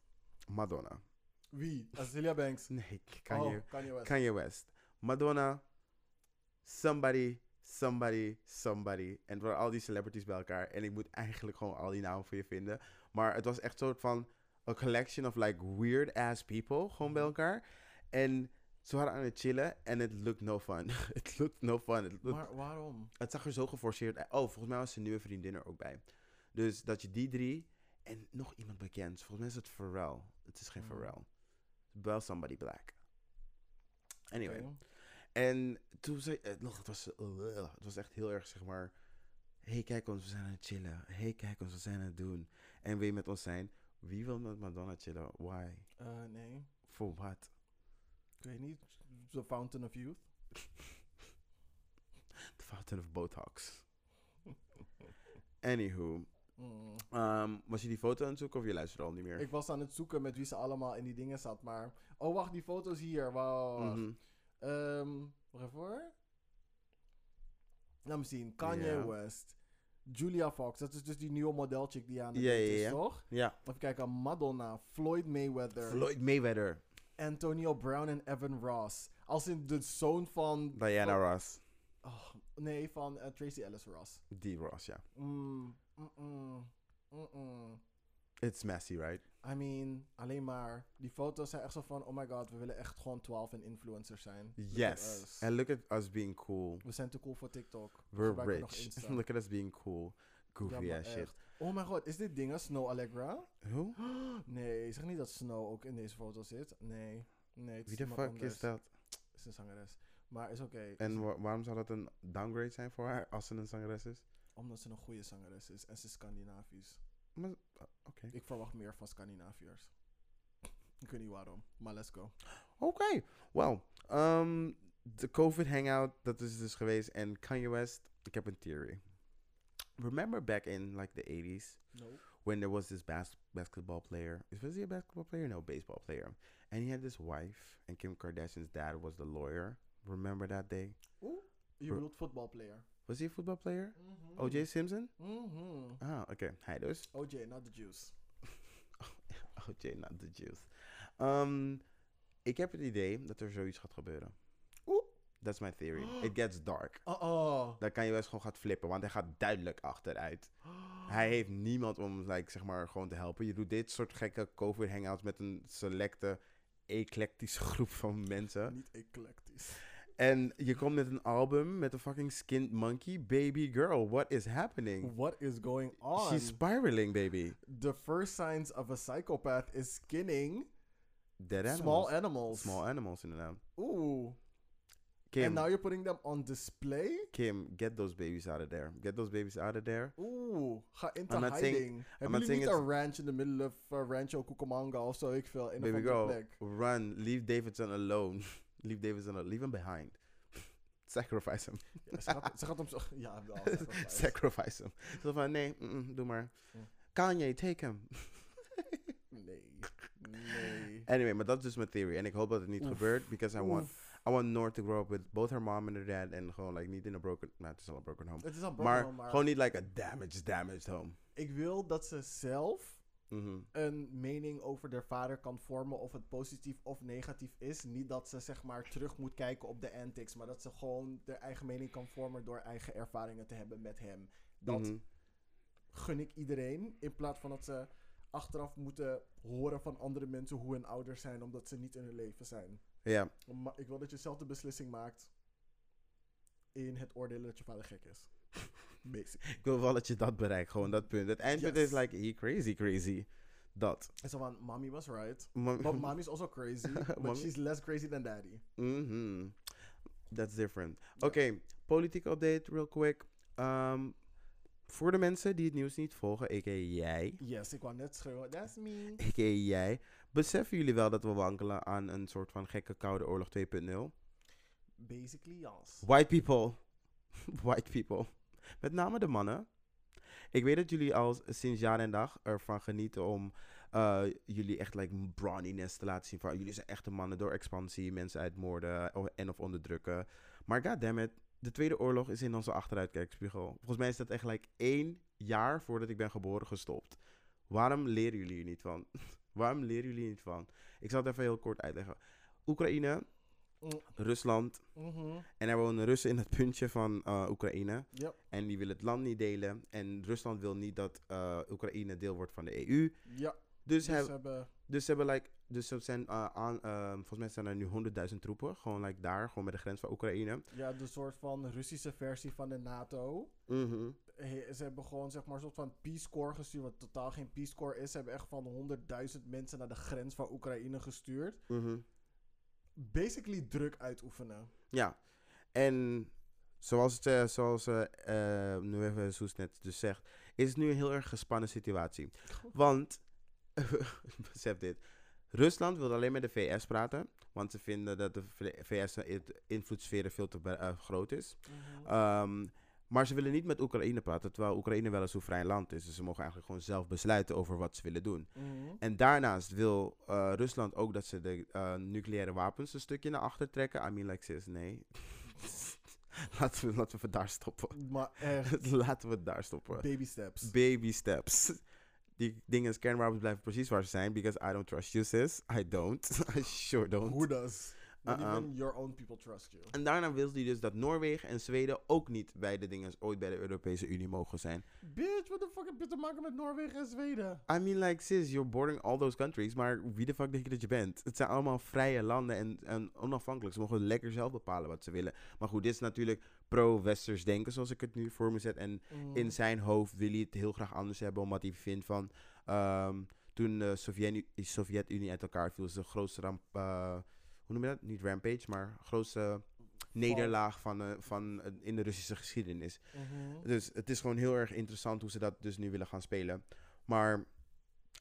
Madonna. Wie? Azealia Banks. Nee, Kanye, Oh, Kanye West. Kanye West. Madonna, somebody, somebody, somebody. En het waren al die celebrities bij elkaar. En ik moet eigenlijk gewoon al die namen voor je vinden. Maar het was echt soort van a collection of like weird ass people gewoon bij Mhm. elkaar. En ze waren aan het chillen en het looked no fun. Het looked no fun. Looked Maar waarom? het zag er zo geforceerd uit. Oh, volgens mij was zijn nieuwe vriendin er ook bij. Dus dat je die drie en nog iemand bekend. Volgens mij is het Pharrell. Het is geen Mm. Pharrell. Wel somebody black. Anyway. En toen zei eh, nog, het was, uh, het was echt heel erg zeg maar. hey, kijk ons, we zijn aan het chillen. hey, kijk ons, we zijn aan het doen. En wil je met ons zijn? Wie wil met Madonna chillen? Why? Eh, nee. For what? Ik weet niet. The Fountain of Youth. The Fountain of Botox. Anywho. Mm. ehm, was je die foto aan het zoeken of je luisterde al niet meer? Ik was aan het zoeken met wie ze allemaal in die dingen zat, maar... Oh, wacht, die foto's hier. Wauw. Mhm. Ehm, wacht even hoor. Laat me zien. Kanye. West. Julia Fox. Dat is dus die nieuwe modelchick die aan het ja, is, ja. toch? Ja. Even kijken. Madonna. Floyd Mayweather. Floyd Mayweather. Antonio Brown en Evan Ross. Als in de zoon van... Diana van- Ross. Oh, nee, van eh, Tracy Ellis Ross. Die Ross, ja. Mm, mm, mm, mm, mm. It's messy, right? I mean, alleen maar... Die foto's zijn echt zo van... Oh my god, we willen echt gewoon 12 en influencers zijn. Look Yes. And look at us being cool. We zijn te cool voor TikTok. We We're nog rich. Look at us being cool. Goofy Ja, ass shit. echt. Oh my god, is dit dingen? Snow Allegra? Who? Nee, zeg niet dat Snow ook in deze foto zit. Nee. Nee, het Wie de fuck anders. is dat? Is een zangeres. Maar is oké. En wa- waarom zou dat een downgrade zijn voor haar als ze een zangeres is? Omdat ze een goede zangeres is. En ze is Scandinavisch. Maar- uh, Oké. Ik verwacht meer van Scandinaviërs. Ik weet niet waarom. Maar let's go. Oké. Well, um, de COVID hangout, dat is dus geweest. En Kanye West, ik heb een theory. Remember back in like the 80s No. when there was this bas- basketball player. Was he a basketball player? No, baseball player. And he had this wife, and Kim Kardashian's dad was the lawyer. Remember that day? Oeh. Je Bro- bedoelt voetbalplayer. Was he a football player? Mhm. O.J. Simpson? Mhm. Ah, oké. Hij dus. OJ, not the juice. O.J. not the juice. Um, ik heb het idee dat er zoiets gaat gebeuren. Oeh. That's my theory. It gets dark. Oh, oh. Dan kan je West gewoon gaan flippen, want hij gaat duidelijk achteruit. Hij heeft niemand om, like, zeg maar, gewoon te helpen. Je doet dit soort gekke COVID-hangouts met een selecte, eclectische groep van mensen. Niet eclectisch. En je komt met een album met een fucking skinned monkey. Baby girl, what is happening? What is going on? She's spiraling, baby. the first signs of a psychopath is skinning Dead animals. small animals. Small animals, inderdaad. Ooh. Kim, And now you're putting them on display? Kim, get those babies out of there. Get those babies out of there. Ooh, ga into I'm not saying- hiding. not Hebben jullie saying niet een ranch in the middle of uh, Rancho Cucamonga of zo? Ik veel, in Baby girl, plek. run. Leave Davidson alone. leave Davidson alone. Leave him behind. Sacrifice him. Ja, ze, gaat, ze gaat hem zo... Ja, wel. sacrifice. Sacrifice him. Zo van, nee, doe maar. Ja. Kanye, take him. Nee. Nee. Anyway, maar dat is dus mijn theory. En ik hoop dat het niet Oef. gebeurt. Because I want. I want North to grow up with both her mom and her dad. En gewoon, like, niet in een broken... Nou, het is al een broken home. Het is al Maar, broken, maar gewoon niet like a damaged, damaged home. ik wil dat ze zelf Mhm. een mening over de vader kan vormen of het positief of negatief is. Niet dat ze zeg maar terug moet kijken op de antics, maar dat ze gewoon haar eigen mening kan vormen door eigen ervaringen te hebben met hem. Dat Mhm. gun ik iedereen in plaats van dat ze achteraf moeten horen van andere mensen hoe hun ouders zijn omdat ze niet in hun leven zijn. Ja, Maar ik wil dat je zelf de beslissing maakt in het oordelen dat je vader gek is. Basic. ik wil wel dat je dat bereikt. Gewoon dat punt. Het eindpunt Yes. is like, he crazy, crazy. Dat. En zo van, mommy was right. Ma- But mommy's also crazy, but she's less crazy than daddy. Mhm. That's different. Oké, politiek update, real quick. Um, voor de mensen die het nieuws niet volgen, a.k.a. jij, Yes, ik wou net schreeuwen. That's me. a.k.a. jij, beseffen jullie wel dat we wankelen aan een soort van gekke koude oorlog 2.0? Basically, yes. White people. White people. Met name de mannen. Ik weet dat jullie al sinds jaar en dag ervan genieten om eh, jullie echt like brawniness te laten zien. Van, jullie zijn echte mannen door expansie, mensen uitmoorden o- en of onderdrukken. Maar goddammit, de Tweede Oorlog is in onze achteruitkijkspiegel. Volgens mij is dat echt like één jaar voordat ik ben geboren gestopt. Waarom leren jullie hier niet van? Waarom leren jullie niet van? Ik zal het even heel kort uitleggen. Oekraïne, Mm, Rusland, mhm. en er wonen Russen in het puntje van eh, Oekraïne. Yep, En die willen het land niet delen. En Rusland wil niet dat eh, Oekraïne deel wordt van de EU. ja. Dus, Dus heb- hebben... dus ze hebben like, dus ze zijn eh, aan, volgens mij zijn er nu 100.000 troepen. Gewoon like daar, gewoon bij de grens van Oekraïne. Ja, de soort van Russische versie van de NATO. Mhm. He- ze hebben gewoon zeg maar een soort van Peace Corps gestuurd, wat totaal geen Peace Corps is. Ze hebben echt van 100.000 mensen naar de grens van Oekraïne gestuurd. Mhm. Basically druk uitoefenen. Ja. En zoals, het, eh, zoals eh, eh, nu even Soes net dus zegt, is het nu een heel erg gespannen situatie. Want, besef dit, Rusland wil alleen met de VS praten, want ze vinden dat de VS in- invloedssfeer veel te be- eh, groot is. Ehm, maar ze willen niet met Oekraïne praten, terwijl Oekraïne wel een soeverein land is. Dus ze mogen eigenlijk gewoon zelf besluiten over wat ze willen doen. Mhm. En daarnaast wil eh, Rusland ook dat ze de eh, nucleaire wapens een stukje naar achter trekken. I mean, like, sis, nee. laten, we, laten we daar stoppen. Maar echt, laten we het daar stoppen. baby steps. Baby steps. Die dingen, kernwapens blijven precies waar ze zijn. Because I don't trust you, sis. I don't. I sure don't. Who does? Not even your own people trust you. En daarna wil hij dus dat Noorwegen en Zweden ook niet bij de dingen ooit bij de Europese Unie mogen zijn. Bitch, what the fuck heb je te maken met Noorwegen en Zweden? I mean, like, sis, you're bordering all those countries, maar wie de fuck denk je dat je bent? Het zijn allemaal vrije landen en, en onafhankelijk. Ze mogen lekker zelf bepalen wat ze willen. Maar goed, dit is natuurlijk pro-westers denken, zoals ik het nu voor me zet. En Mm. in zijn hoofd wil hij het heel graag anders hebben, omdat hij vindt van... ehm, toen de Sovjet- Sovjet-Unie uit elkaar viel, is de grootste ramp... eh, hoe noem je dat? Niet rampage, maar grootste nederlaag van, eh, van, eh, in de Russische geschiedenis. Mhm. Dus het is gewoon heel erg interessant hoe ze dat dus nu willen gaan spelen. Maar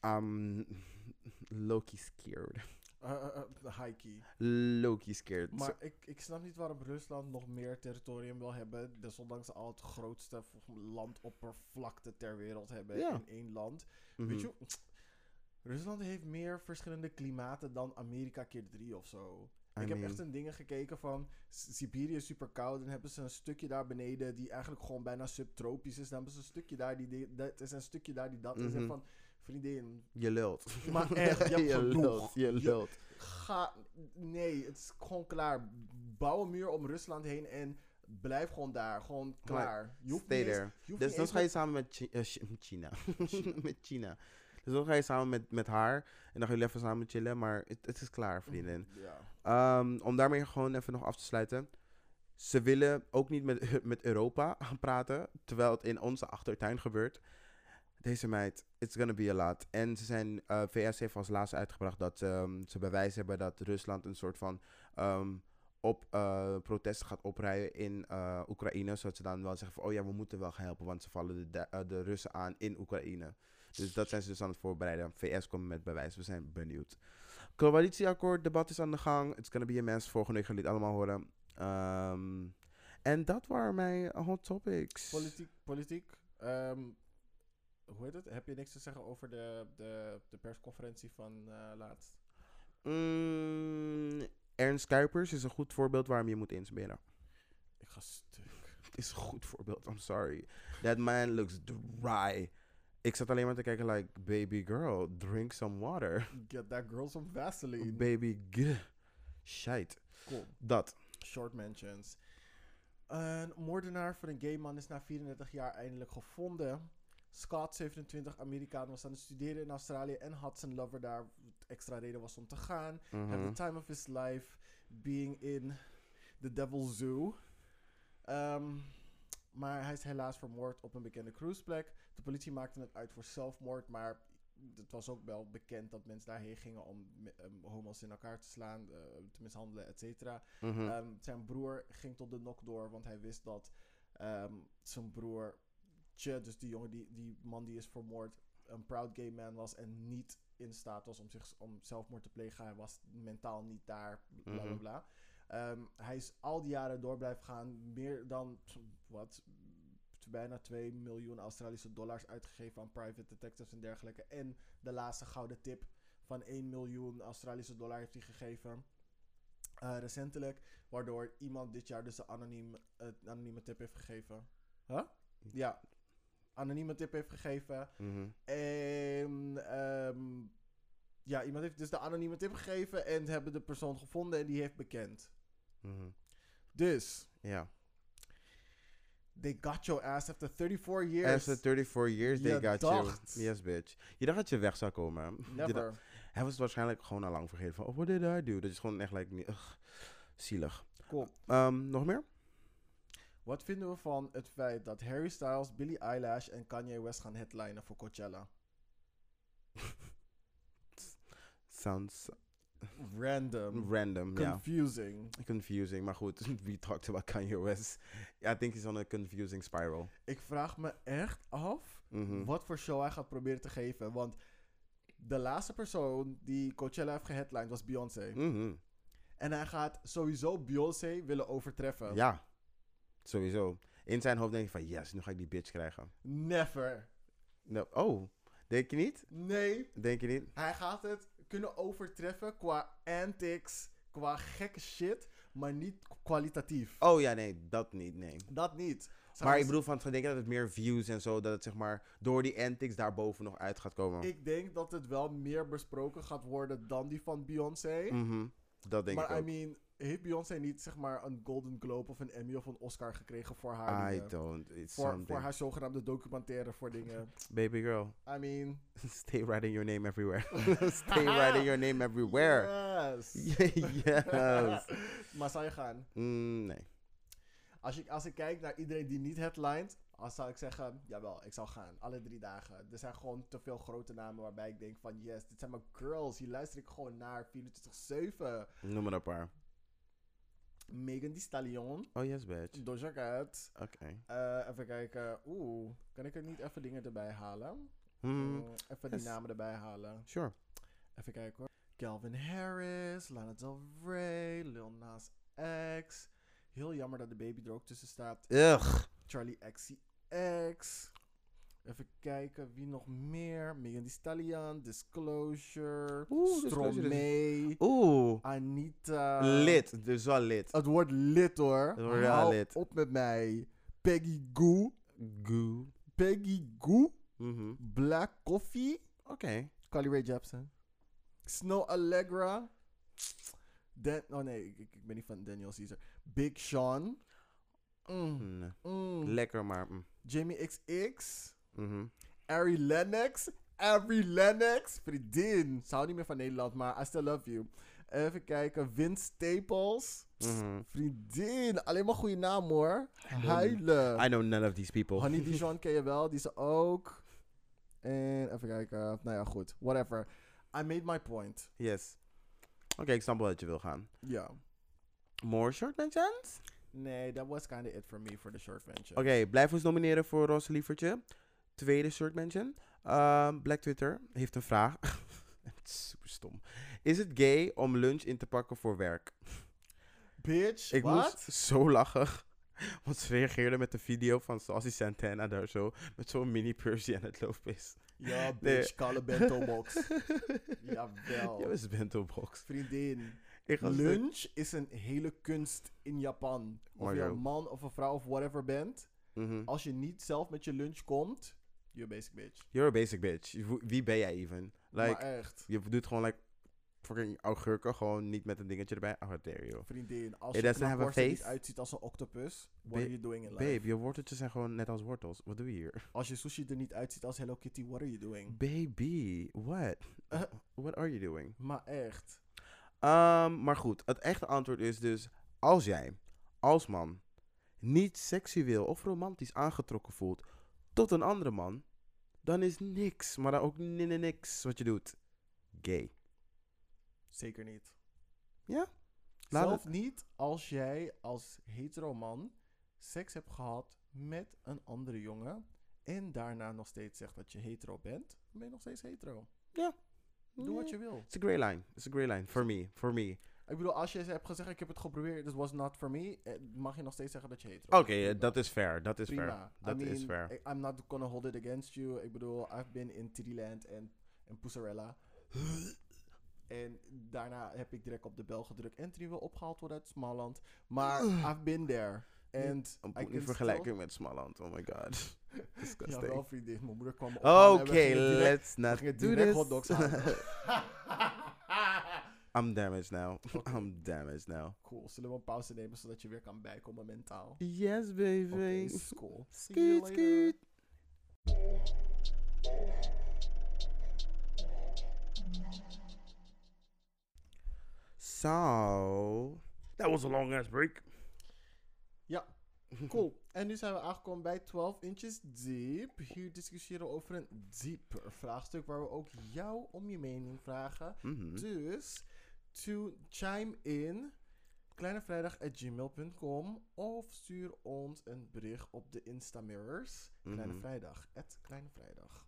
um, Loki scared. Uh. Loki scared. Maar ik, ik snap niet waarom Rusland nog meer territorium wil hebben. Desondanks ze al het grootste landoppervlakte ter wereld hebben in één land. Mhm. Weet je, Rusland heeft meer verschillende klimaten dan Amerika keer drie of zo. I ik heb echt een dingen gekeken van Siberië is super koud. En hebben ze een stukje daar beneden die eigenlijk gewoon bijna subtropisch is. Dan hebben ze een stukje daar die di- dat is, een stukje daar die dat is. En Mhm. van vriendin, Je lult. Maar echt, je lult. Je Je- lult. Ga, nee, het is gewoon klaar. Bouw een muur om Rusland heen en blijf gewoon daar. Gewoon klaar. Je hoeft Stay eens- there. je hoeft Dus dan ga je samen met eh, Chi- China. met China. Dus dan ga je samen met, met haar. En dan ga je even samen chillen. Maar het, het is klaar, vriendin. Ja. Ehm, om daarmee gewoon even nog af te sluiten. Ze willen ook niet met, met Europa gaan praten. Terwijl het in onze achtertuin gebeurt. Deze meid, it's gonna be a lot. En ze zijn, eh, VS heeft als laatste uitgebracht dat ehm, ze bewijs hebben dat Rusland een soort van ehm, op protesten gaat oprijden in eh, Oekraïne. Zodat ze dan wel zeggen van, oh ja, we moeten wel gaan helpen, want ze vallen de, de, de Russen aan in Oekraïne. Dus dat zijn ze dus aan het voorbereiden. VS komt met bewijs, we zijn benieuwd. Coalitieakkoord, debat is aan de gang. It's gonna be a mess. Volgende week gaan jullie het allemaal horen. Ehm, en dat waren mijn hot topics. Politiek, politiek. ehm, hoe heet het? Heb je niks te zeggen over de, de, de persconferentie van eh, laatst? Mm, Ernst Kuipers is een goed voorbeeld waarom je moet inspelen. Ik ga stuk. Het is een goed voorbeeld, I'm sorry. That man looks dry. Ik zat alleen maar te kijken like, baby girl, drink some water. Get that girl some Vaseline. Baby, g. Shite. Cool. Dat. Short mentions. Een moordenaar van een gay man is na 34 jaar eindelijk gevonden. Scott, 27, Amerikaan, was aan het studeren in Australië en had zijn lover daar. Extra reden was om te gaan. Had Mhm. the time of his life being in the Devil's Zoo. Ehm, maar hij is helaas vermoord op een bekende cruiseplek. De politie maakte het uit voor zelfmoord, maar het was ook wel bekend dat mensen daarheen gingen om homo's in elkaar te slaan, eh, te mishandelen, et cetera. Mhm. Ehm, zijn broer ging tot de nok door, want hij wist dat ehm, zijn broer, Tje, dus die jongen, die, die man die is vermoord, een proud gay man was en niet in staat was om, zich, om zelfmoord te plegen. Hij was mentaal niet daar, bla bla Mhm. bla. Ehm, hij is al die jaren door blijven gaan, meer dan, wat, bijna 2 miljoen Australische dollars uitgegeven aan private detectives en dergelijke. En de laatste gouden tip van 1 miljoen Australische dollar heeft hij gegeven. eh, recentelijk, waardoor iemand dit jaar dus een anoniem, een anonieme tip heeft gegeven. Huh? Ja, anonieme tip heeft gegeven. Mhm. En ehm, ja, iemand heeft dus de anonieme tip gegeven en hebben de persoon gevonden en die heeft bekend. Mhm. Dus, Ja. They got your ass after 34 years. After 34 years, they Je got dacht. you. Yes, bitch. Je dacht dat je weg zou komen. Je dacht- Never. hij was waarschijnlijk gewoon al lang vergeten van, oh, what did I do? Dat is gewoon echt like, ugh, zielig. Cool. Ehm, nog meer? Wat vinden we van het feit dat Harry Styles, Billie Eilish en Kanye West gaan headlinen voor Coachella? Sounds Random. random. Confusing. Confusing, maar goed. We talked about Kanye West. I think he's on a confusing spiral. Ik vraag me echt af Mhm. wat voor show hij gaat proberen te geven. Want de laatste persoon die Coachella heeft geheadlined was Beyoncé. Mhm. En hij gaat sowieso Beyoncé willen overtreffen. Ja, sowieso. In zijn hoofd denk ik van, yes, nu ga ik die bitch krijgen. Never. No. Oh, denk je niet? Nee, Denk je niet? hij gaat het kunnen overtreffen qua antics, qua gekke shit, maar niet kwalitatief. Oh ja, nee, dat niet, nee. Dat niet. Maar ik bedoel van, denk je dat het meer views en zo, dat het zeg maar door die antics daarboven nog uit gaat komen? Ik denk dat het wel meer besproken gaat worden dan die van Beyoncé. Mhm, Dat denk maar ik I ook. mean, heeft Beyoncé niet zeg maar een Golden Globe of een Emmy of een Oscar gekregen voor haar I dingen? don't. It's voor, something. voor haar zogenaamde documentaire voor dingen. Baby girl, I mean, stay writing your name everywhere. stay writing your name everywhere. Yes. yes. maar zou je gaan? Mm, nee. Als, je, als ik kijk naar iedereen die niet headlined, dan zou ik zeggen, jawel, ik zou gaan. Alle drie dagen. Er zijn gewoon te veel grote namen waarbij ik denk van, yes, dit zijn mijn girls. Hier luister ik gewoon naar 24-7. Noem maar een paar. Megan Thee Stallion. Oh yes, bitch. Doja Cat. Oké. Eh, even kijken. Oeh, kan ik er niet even dingen erbij halen? Mhm. Mm, even die namen erbij halen. Sure. Even kijken hoor. Calvin Harris, Lana Del Rey, Lil Nas X. Heel jammer dat de baby er ook tussen staat. Ugh. Charlie XCX. Even kijken, wie nog meer? Megan Thee Stallion, Disclosure, Oeh, Stromae, Oeh. Anita. Lit. Dus wel lit. Het wordt lit hoor. Het wordt wel Hou lit. op met mij. Peggy Goo. Goo. Peggy Goo. Mhm. Black Coffee. Oké. Carly Rae Jepsen. Snow Allegra. Dan, oh nee, ik, ik ben niet van Daniel Caesar. Big Sean. Mm, mm. Lekker, maar... mm, Jamie XX. Mhm. Ari Lennox. Ari Lennox. Vriendin. Ze houdt niet meer van Nederland, maar I still love you. Even kijken. Vince Staples. Mhm. Vriendin. Alleen maar goede naam hoor. Huilen. I know none of these people. Honey Dijon ken je wel. Die is er ook. En even kijken. Nou ja, goed. Whatever. I made my point. yes. Oké, ik snap wel dat je wil gaan. Ja. More short mentions? Nee, that was kind of it for me for the short venture. Oké, blijf ons nomineren voor Roze Lievertje. Tweede short mention. Ehm, Black Twitter heeft een vraag. Het is super stom. Is het gay om lunch in te pakken voor werk? Bitch, Ik moest zo lachen. Want ze reageerde met de video van Saucy Santana daar zo. Met zo'n mini Percy aan het lopen is. Ja, bitch, kale bento box. Jawel. Ja, is bento box. Vriendin, lunch is een hele kunst in Japan. Of je een man of een vrouw of whatever bent. Mhm. Als je niet zelf met je lunch komt, you're a basic bitch. You're a basic bitch. Wie- ben jij even? maar Like, echt, je doet gewoon like fucking augurken, gewoon niet met een dingetje erbij. Oh, dare you. vriendin, als je er niet face. uitziet als een octopus, what are you doing in life? Babe, je worteltjes zijn gewoon net als wortels. Wat doe je hier? Als je sushi er niet uitziet als Hello Kitty, what are you doing? Baby, what? Eh. What are you doing? Maar echt. Ehm, maar goed, het echte antwoord is dus... Als jij, als man, niet seksueel of romantisch aangetrokken voelt tot een andere man... dan is niks, maar dan ook ni- ni- niks wat je doet. Gay. Zeker niet. Ja? Laat Zelf niet als jij als hetero man seks hebt gehad met een andere jongen. En daarna nog steeds zegt dat je hetero bent. Dan ben je nog steeds hetero. Doe wat je wil. It's a grey line. It's a grey line. For me. For me. Ik bedoel, als je hebt gezegd, ik heb het geprobeerd, this was not for me, eh, mag je nog steeds zeggen dat je hetero Oké, eh, dat is fair. Dat is fair. Dat I is fair. I- I'm not gonna hold it against you. Ik bedoel, I've been in Tittyland en, en en daarna heb ik direct op de bel gedrukt. Anthony wil opgehaald worden uit Smalland. Maar I've been there. And Een I poep can niet vergelijken met Smalland. Oh my god. Disgusting. wel vriendin. Mijn moeder kwam me Oké, en direct- let's not do this. hotdogs halen. I'm damaged now. I'm damaged now. cool. Zullen we een pauze nemen zodat je weer kan bijkomen mentaal? Yes, baby. Oké, cool. See you later. So, that was a long ass break. Ja, cool. En nu zijn we aangekomen bij 12 inches deep. Hier discussiëren we over een dieper vraagstuk waar we ook jou om je mening vragen. Mhm. Dus, to chime in, kleinevrijdag.gmail.com of stuur ons een bericht op de Instamirrors. Kleine Mhm. Vrijdag, at Kleine Vrijdag.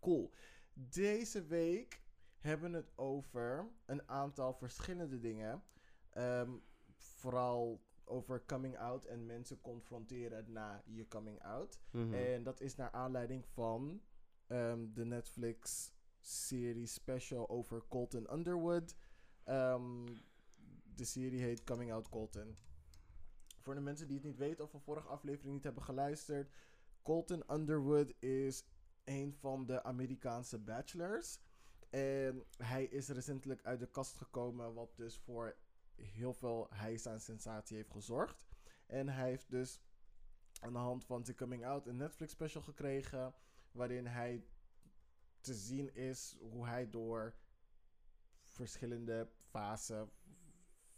Cool. Deze week hebben we het over een aantal verschillende dingen. Ehm, vooral over coming out en mensen confronteren na je coming out. Mhm. En dat is naar aanleiding van ehm, de Netflix-serie special over Colton Underwood. Ehm, de serie heet Coming Out Colton. Voor de mensen die het niet weten of de vorige aflevering niet hebben geluisterd. Colton Underwood is een van de Amerikaanse bachelors. En hij is recentelijk uit de kast gekomen, wat dus voor heel veel hijs aan sensatie heeft gezorgd. En hij heeft dus aan de hand van zijn coming out een Netflix special gekregen. Waarin hij te zien is hoe hij door verschillende fasen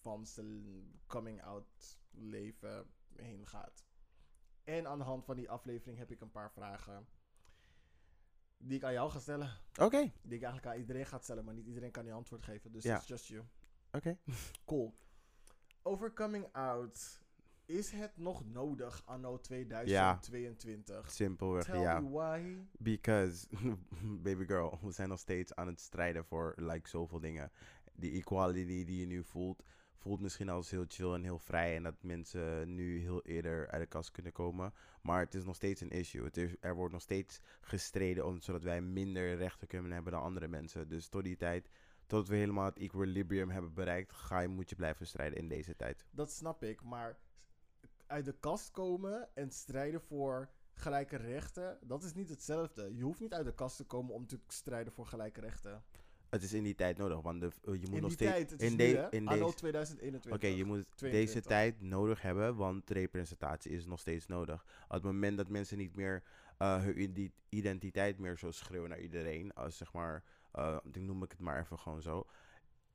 van zijn coming out leven heen gaat. En aan de hand van die aflevering heb ik een paar vragen die ik aan jou ga stellen. Oké, Die ik eigenlijk aan iedereen ga stellen, maar niet iedereen kan die antwoord geven. Dus Ja. it's just you. oké. Cool. Over coming out. Is het nog nodig anno 2022? Simpelweg, Tell ja. me why. Because, baby girl, we zijn nog steeds aan het strijden voor like zoveel dingen. Die equality die je nu voelt, voelt misschien als heel chill en heel vrij. En dat mensen nu heel eerder uit de kast kunnen komen. Maar het is nog steeds een issue. Het is, er wordt nog steeds gestreden om, zodat wij minder rechten kunnen hebben dan andere mensen. Dus tot die tijd, tot we helemaal het equilibrium hebben bereikt, ga je, moet je blijven strijden in deze tijd. Dat snap ik, maar uit de kast komen en strijden voor gelijke rechten, dat is niet hetzelfde. Je hoeft niet uit de kast te komen om te strijden voor gelijke rechten. het is in die tijd nodig, want de, je moet in nog steeds... tijd, in, de- in deze... 2021. Oké, je moet deze 22. tijd nodig hebben, want representatie is nog steeds nodig. Op het moment dat mensen niet meer eh, hun ide- identiteit meer zo schreeuwen naar iedereen, als zeg maar, eh, ik noem ik het maar even gewoon zo,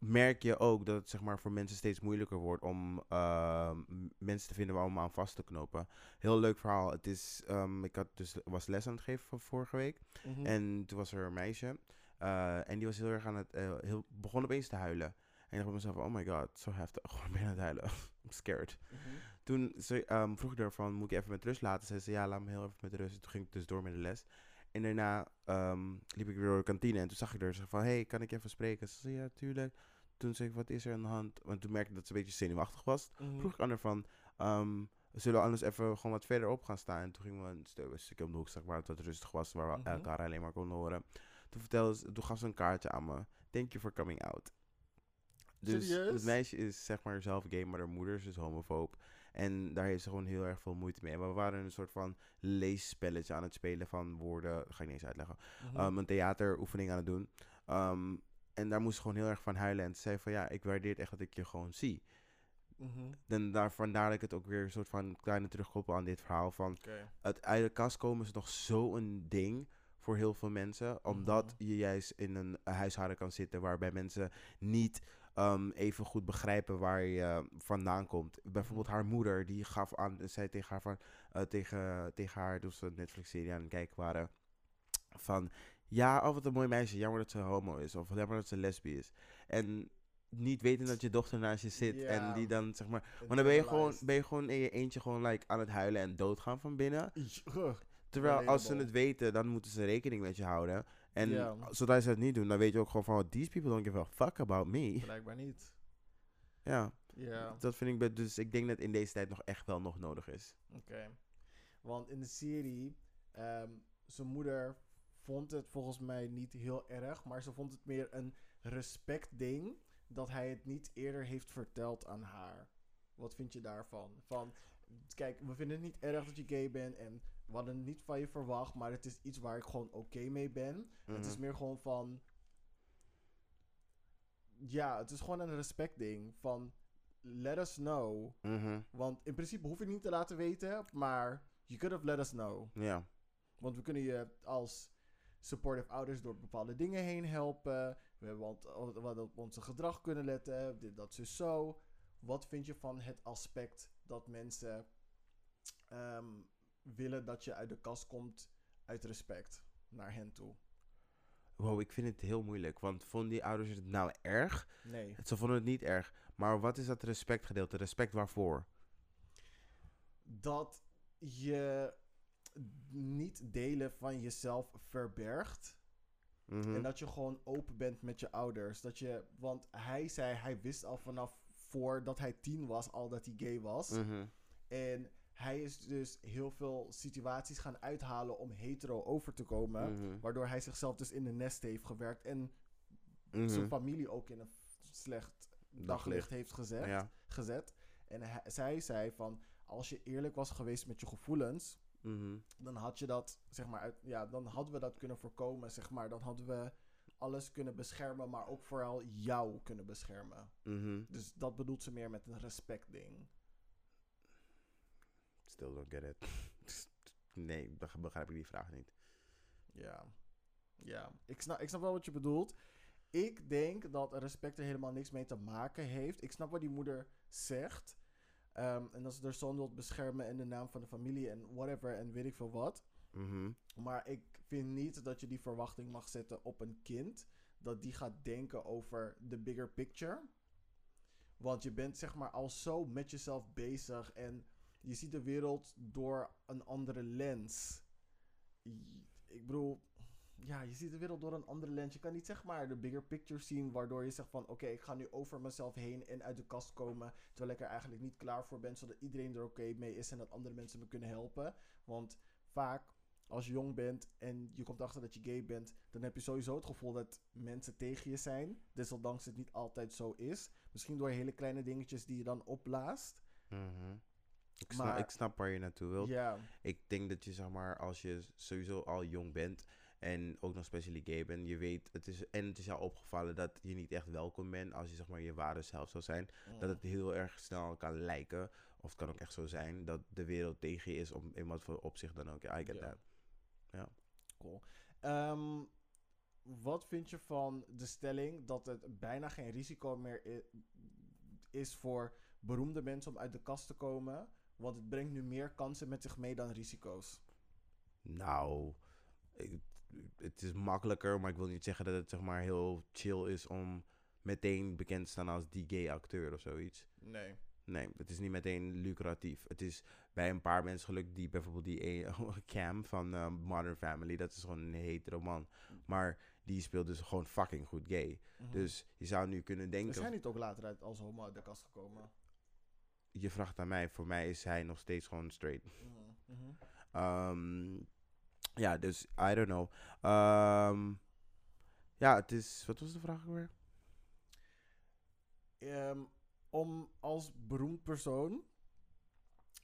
merk je ook dat het zeg maar voor mensen steeds moeilijker wordt om eh, m- mensen te vinden waar om aan vast te knopen. Heel leuk verhaal. Het is, ehm, ik had dus, was les aan het geven van vorige week. Mhm. En toen was er een meisje. eh, en die was heel erg aan het. eh, heel, begon opeens te huilen. En ik dacht bij mezelf: oh my god, zo heftig. Gewoon ben aan het huilen. I'm scared. Mhm. Toen ze, ehm, vroeg ik haar van: moet ik je even met rust laten? Zei ze: ja, laat me heel even met rust. En toen ging ik dus door met de les. En daarna ehm, liep ik weer door de kantine. En toen zag ik zei van: hey, kan ik even spreken? Ze zei: ja, tuurlijk. Toen zei ik: wat is er aan de hand? Want toen merkte ik dat ze een beetje zenuwachtig was Mhm. vroeg ik aan haar van, ehm, we zullen anders even gewoon wat verder op gaan staan. En toen gingen we een stu- een stukje om de hoek, zeg maar, het wat rustig was, waar we Mhm. elkaar alleen maar konden horen. Toen, vertelde ze, toen gaf ze een kaartje aan me. Thank you for coming out. Dus Serieus? het meisje is zeg maar zelf gay, maar haar moeder is dus homofoob. En daar heeft ze gewoon heel erg veel moeite mee. Maar we waren een soort van leesspelletje aan het spelen van woorden. Dat ga ik niet eens uitleggen. Mhm. Um, een theateroefening aan het doen. Um, en daar moest ze gewoon heel erg van huilen. En ze zei van ja, ik waardeer het echt dat ik je gewoon zie. Mhm. Dan daar, vandaar dat ik het ook weer een soort van kleine terugkoppel aan dit verhaal van het uit de kast komen is nog zo'n ding voor heel veel mensen. Omdat Mhm. je juist in een huishouden kan zitten waarbij mensen niet ehm, even goed begrijpen waar je vandaan komt. Bijvoorbeeld Mhm. haar moeder, die gaf aan, zei tegen haar van, eh, tegen, tegen haar, toen ze een Netflix-serie aan het kijken waren, van, ja, oh wat een mooi meisje, jammer dat ze homo is, of jammer dat ze lesbisch is. En niet weten dat je dochter naast je zit en die dan, zeg maar, maar dan ben je, gewoon, ben je gewoon in je eentje gewoon like, aan het huilen en doodgaan van binnen. Terwijl als ze het weten, dan moeten ze rekening met je houden. En Ja. zodra ze het niet doen, dan weet je ook gewoon van... These people don't give a fuck about me. Blijkbaar niet. Ja, Ja, dat vind ik... Dus ik denk dat in deze tijd nog echt wel nog nodig is. oké. Want in de serie, ehm, zijn moeder vond het volgens mij niet heel erg, maar ze vond het meer een respectding dat hij het niet eerder heeft verteld aan haar. Wat vind je daarvan? Van, kijk, we vinden het niet erg dat je gay bent en we hadden het niet van je verwacht, maar het is iets waar ik gewoon oké mee ben. Het is Mhm. meer gewoon van. Ja, het is gewoon een respectding. Van let us know. Mhm. Want in principe hoef je het niet te laten weten, maar you could have let us know. Ja. Want we kunnen je als supportive ouders door bepaalde dingen heen helpen. We hebben op onze gedrag kunnen letten. Dit, dat, zo, zo. Wat vind je van het aspect dat mensen ehm, willen dat je uit de kast komt uit respect naar hen toe? Wow, ik vind het heel moeilijk. Want vonden die ouders het nou erg? Nee. Ze vonden het niet erg. Maar wat is dat respectgedeelte? Respect waarvoor? dat je niet delen van jezelf verbergt. Mhm. En dat je gewoon open bent met je ouders. Dat je, want hij zei, hij wist al vanaf voordat hij tien was, al dat hij gay was. Mhm. En hij is dus heel veel situaties gaan uithalen om hetero over te komen. Mhm. Waardoor hij zichzelf dus in de nest heeft gewerkt. En zijn familie ook in een slecht daglicht Daglicht. heeft gezet. Ja. gezet. En hij, zij zei van, als je eerlijk was geweest met je gevoelens, Mhm. dan had je dat, zeg maar, uit, ja, dan hadden we dat kunnen voorkomen, zeg maar. Dan hadden we alles kunnen beschermen, maar ook vooral jou kunnen beschermen. Mhm. Dus dat bedoelt ze meer met een respectding. Still don't get it. nee, beg- begrijp ik die vraag niet. Ja. Ja, ik snap, ik snap wel wat je bedoelt. Ik denk dat respect er helemaal niks mee te maken heeft. Ik snap wat die moeder zegt. Ehm, en dat ze haar zoon wilt beschermen in de naam van de familie en whatever en weet ik veel wat. Mhm. Maar ik vind niet dat je die verwachting mag zetten op een kind. Dat die gaat denken over de bigger picture. Want je bent zeg maar al zo met jezelf bezig en je ziet de wereld door een andere lens. Ik bedoel, ja, je ziet de wereld door een andere lens. Je kan niet zeg maar de bigger picture zien waardoor je zegt van oké, ik ga nu over mezelf heen en uit de kast komen. Terwijl ik er eigenlijk niet klaar voor ben, zodat iedereen er oké mee is en dat andere mensen me kunnen helpen. Want vaak als je jong bent en je komt achter dat je gay bent, dan heb je sowieso het gevoel dat mensen tegen je zijn. Desondanks het niet altijd zo is. Misschien door hele kleine dingetjes die je dan opblaast. Mhm. Ik, snap, Maar- ik snap waar je naartoe wilt. Ik denk dat je, zeg maar, als je sowieso al jong bent en ook nog specially gay bent, je weet, het is, en het is jou opgevallen dat je niet echt welkom bent als je zeg maar je ware zelf zou zijn, dat het heel erg snel kan lijken, of het kan ook echt zo zijn, dat de wereld tegen je is om in wat voor opzicht dan ook. Ja, I get Ja. that. Cool. Ehm, wat vind je van de stelling dat het bijna geen risico meer is voor beroemde mensen om uit de kast te komen? Want het brengt nu meer kansen met zich mee dan risico's. Nou, ik- het is makkelijker, maar ik wil niet zeggen dat het zeg maar heel chill is om meteen bekend te staan als die gay acteur of zoiets. Nee. Nee, het is niet meteen lucratief. Het is bij een paar mensen gelukt die bijvoorbeeld die e- Cam van eh, Modern Family, dat is gewoon een hetero man. Maar die speelt dus gewoon fucking goed gay. Dus je zou nu kunnen Is denken, hij niet ook later uit als homo uit de kast gekomen? je vraagt aan mij, voor mij is hij nog steeds gewoon straight. Mhm, mhm. Ehm, ja, dus I don't know. Ehm, ja, het is, wat was de vraag weer? Ehm, om als beroemd persoon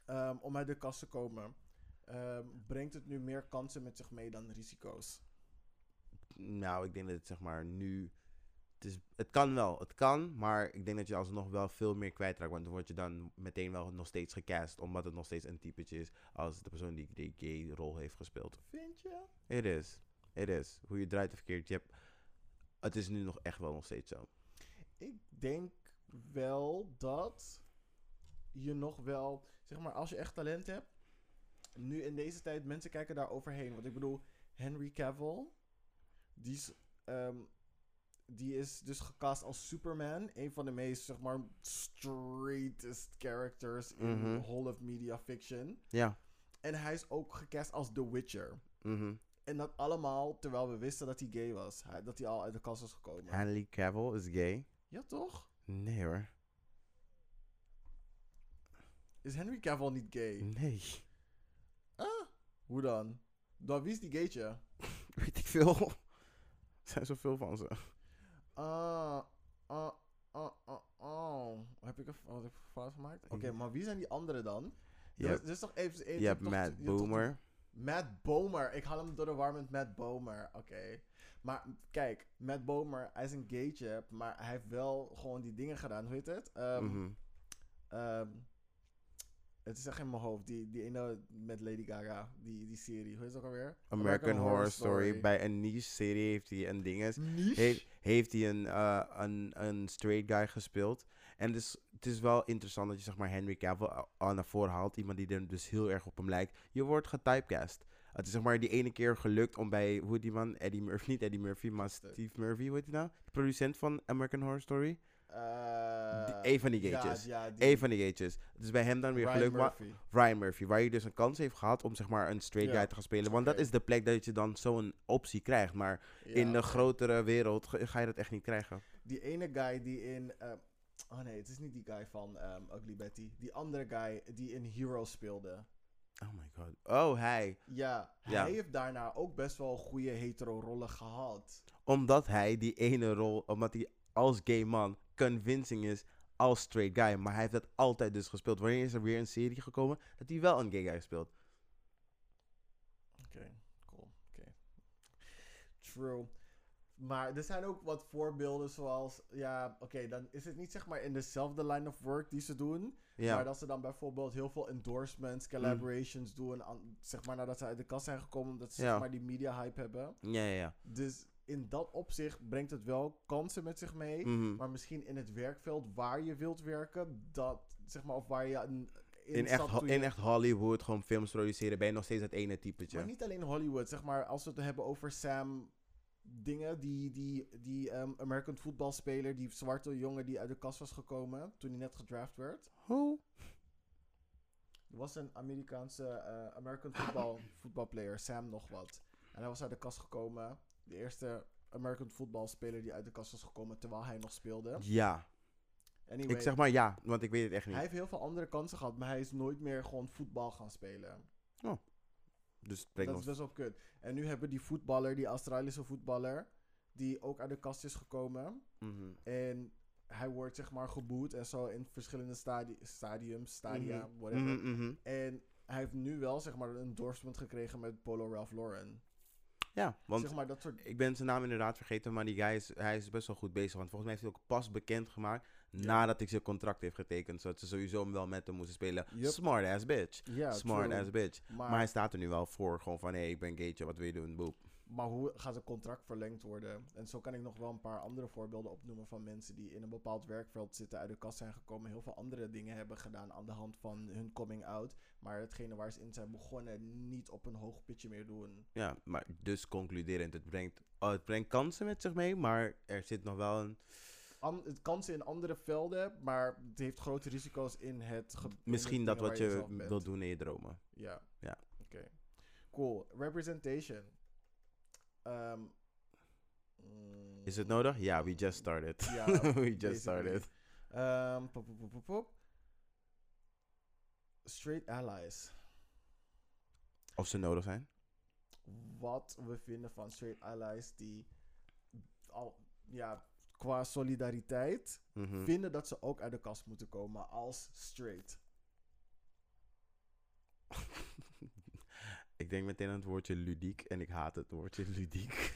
ehm, om uit de kast te komen, brengt het nu meer kansen met zich mee dan risico's? Nou, ik denk dat het zeg maar nu. Het, is, het kan wel, het kan, maar ik denk dat je alsnog wel veel meer kwijtraakt. Want dan word je dan meteen wel nog steeds gecast, omdat het nog steeds een typetje is als de persoon die de gay rol heeft gespeeld. Vind je? It is, it is. Hoe je draait of verkeerd, je hebt, het is nu nog echt wel nog steeds zo. Ik denk wel dat je nog wel, zeg maar, als je echt talent hebt, nu in deze tijd, mensen kijken daar overheen. Want ik bedoel, Henry Cavill, die is, ehm, die is dus gecast als Superman. Een van de meest, zeg maar, straightest characters in Mhm. whole of media fiction. Ja. En hij is ook gecast als The Witcher. mhm En dat allemaal terwijl we wisten dat hij gay was. Hij- dat hij al uit de kast was gekomen. Henry Cavill is gay? Ja, toch? Nee hoor. Is Henry Cavill niet gay? Nee. Ah, hoe dan? Dan wie is die gaytje? Weet ik veel. Er zijn zoveel van ze. Ah, ah, ah, ah, oh. Heb ik een, wat heb ik een fout gemaakt? Oké, maar wie zijn die anderen dan? Je hebt, is- is toch even... even- je hebt toch- Matt Boomer. Matt Bomer. Ik haal hem door de war met Matt Bomer. Oké. Maar kijk, Matt Bomer, hij is een gaytje, maar hij heeft wel gewoon die dingen gedaan. Hoe heet het? Ehm, het is echt in mijn hoofd. Die, die ene met Lady Gaga. Die, die serie. Hoe het ook alweer? American, Horror Story. Bij een niche serie heeft hij een. Niche? Heeft, heeft hij een, eh, een, een straight guy gespeeld. En dus, het is wel interessant dat je zeg maar Henry Cavill a- al naar voren haalt. Iemand die er dus heel erg op hem lijkt. Je wordt getypecast. Het is zeg maar die ene keer gelukt om bij, hoe die man? Eddie Murphy, niet Eddie Murphy, maar Ste- Steve Murphy, hoe heet die nou? De producent van American Horror Story. Eh, Die- een van die ja, gaytjes. Ja, die- Eén van die gaetjes. Het is bij hem dan weer Ryan Murphy. Ryan Murphy, waar je dus een kans heeft gehad om zeg maar een straight Ja. guy te gaan spelen. Want dat is de plek dat je dan zo'n optie krijgt. Maar in Ja, de grotere wereld ga je dat echt niet krijgen. Die ene guy die in... eh, oh nee, het is niet die guy van ehm, Ugly Betty. Die andere guy die in Hero speelde. Oh my god. Oh, hij. Ja, Ja. hij heeft daarna ook best wel goede hetero rollen gehad. Omdat hij die ene rol, omdat hij als gay man convincing is als straight guy. Maar hij heeft dat altijd dus gespeeld. Wanneer is er weer een serie gekomen dat hij wel een gay guy speelt? Oké, cool. Oké. True. Maar er zijn ook wat voorbeelden zoals... Ja, oké, dan is het niet zeg maar in dezelfde line of work die ze doen. Ja. Maar dat ze dan bijvoorbeeld heel veel endorsements, collaborations doen. Aan, zeg maar nadat ze uit de kast zijn gekomen. Omdat ze Ja. zeg maar die media hype hebben. ja, ja, ja. Dus in dat opzicht brengt het wel kansen met zich mee. Mhm. Maar misschien in het werkveld waar je wilt werken, dat zeg maar, of waar je een, in, echt, ho- in echt Hollywood gewoon films produceren ben je nog steeds dat ene typetje. Maar niet alleen Hollywood, zeg maar, als we het hebben over Sam dingen, die, die, die ehm, American voetbalspeler, die zwarte jongen die uit de kast was gekomen toen hij net gedraft werd. Hoe? Er was een Amerikaanse eh, American voetbal, voetbalplayer, Sam nog wat. En hij was uit de kast gekomen. De eerste American voetbalspeler die uit de kast was gekomen terwijl hij nog speelde. Ja. Anyway, Ik zeg maar ja, want ik weet het echt niet. Hij heeft heel veel andere kansen gehad, maar hij is nooit meer gewoon voetbal gaan spelen. Dus het brengt dat is best wel kut. En nu hebben we die voetballer, die Australische voetballer, die ook uit de kast is gekomen. Mhm. En hij wordt zeg maar geboet en zo in verschillende stadi stadiums, stadia, Mhm. whatever. Mhm. En hij heeft nu wel zeg maar een endorsement gekregen met Polo Ralph Lauren. Ja, want zeg maar dat soort... ik ben zijn naam inderdaad vergeten, maar die guy is, hij is best wel goed bezig. Want volgens mij heeft hij ook pas bekendgemaakt nadat hij zijn contract heeft getekend. Zodat ze sowieso wel met hem moesten spelen. Smart ass bitch. Ja, Smart true. ass bitch. Maar, Maar hij staat er nu wel voor, gewoon van, hé, hey, ik ben gaytje, wat wil je doen, boep. Maar hoe gaat zijn contract verlengd worden? En zo kan ik nog wel een paar andere voorbeelden opnoemen van mensen die in een bepaald werkveld zitten, uit de kast zijn gekomen, heel veel andere dingen hebben gedaan aan de hand van hun coming out. Maar hetgene waar ze in zijn begonnen, niet op een hoog pitje meer doen. Ja, maar dus concluderend, het brengt, oh, het brengt kansen met zich mee, maar er zit nog wel een... An- het kansen in andere velden, maar het heeft grote risico's in het. ge- in het Misschien dat wat je wilt doen in je dromen. Ja. Ja. Oké. Cool. Representation. Ehm, mm, Is het nodig? Ja, we just started. We just started. Pop, pop, pop, pop, pop. Straight allies. Of ze nodig zijn? Wat we vinden van straight allies die al, ja, qua solidariteit Mhm. vinden dat ze ook uit de kast moeten komen als straight. ik denk meteen aan het woordje ludiek en ik haat het woordje ludiek.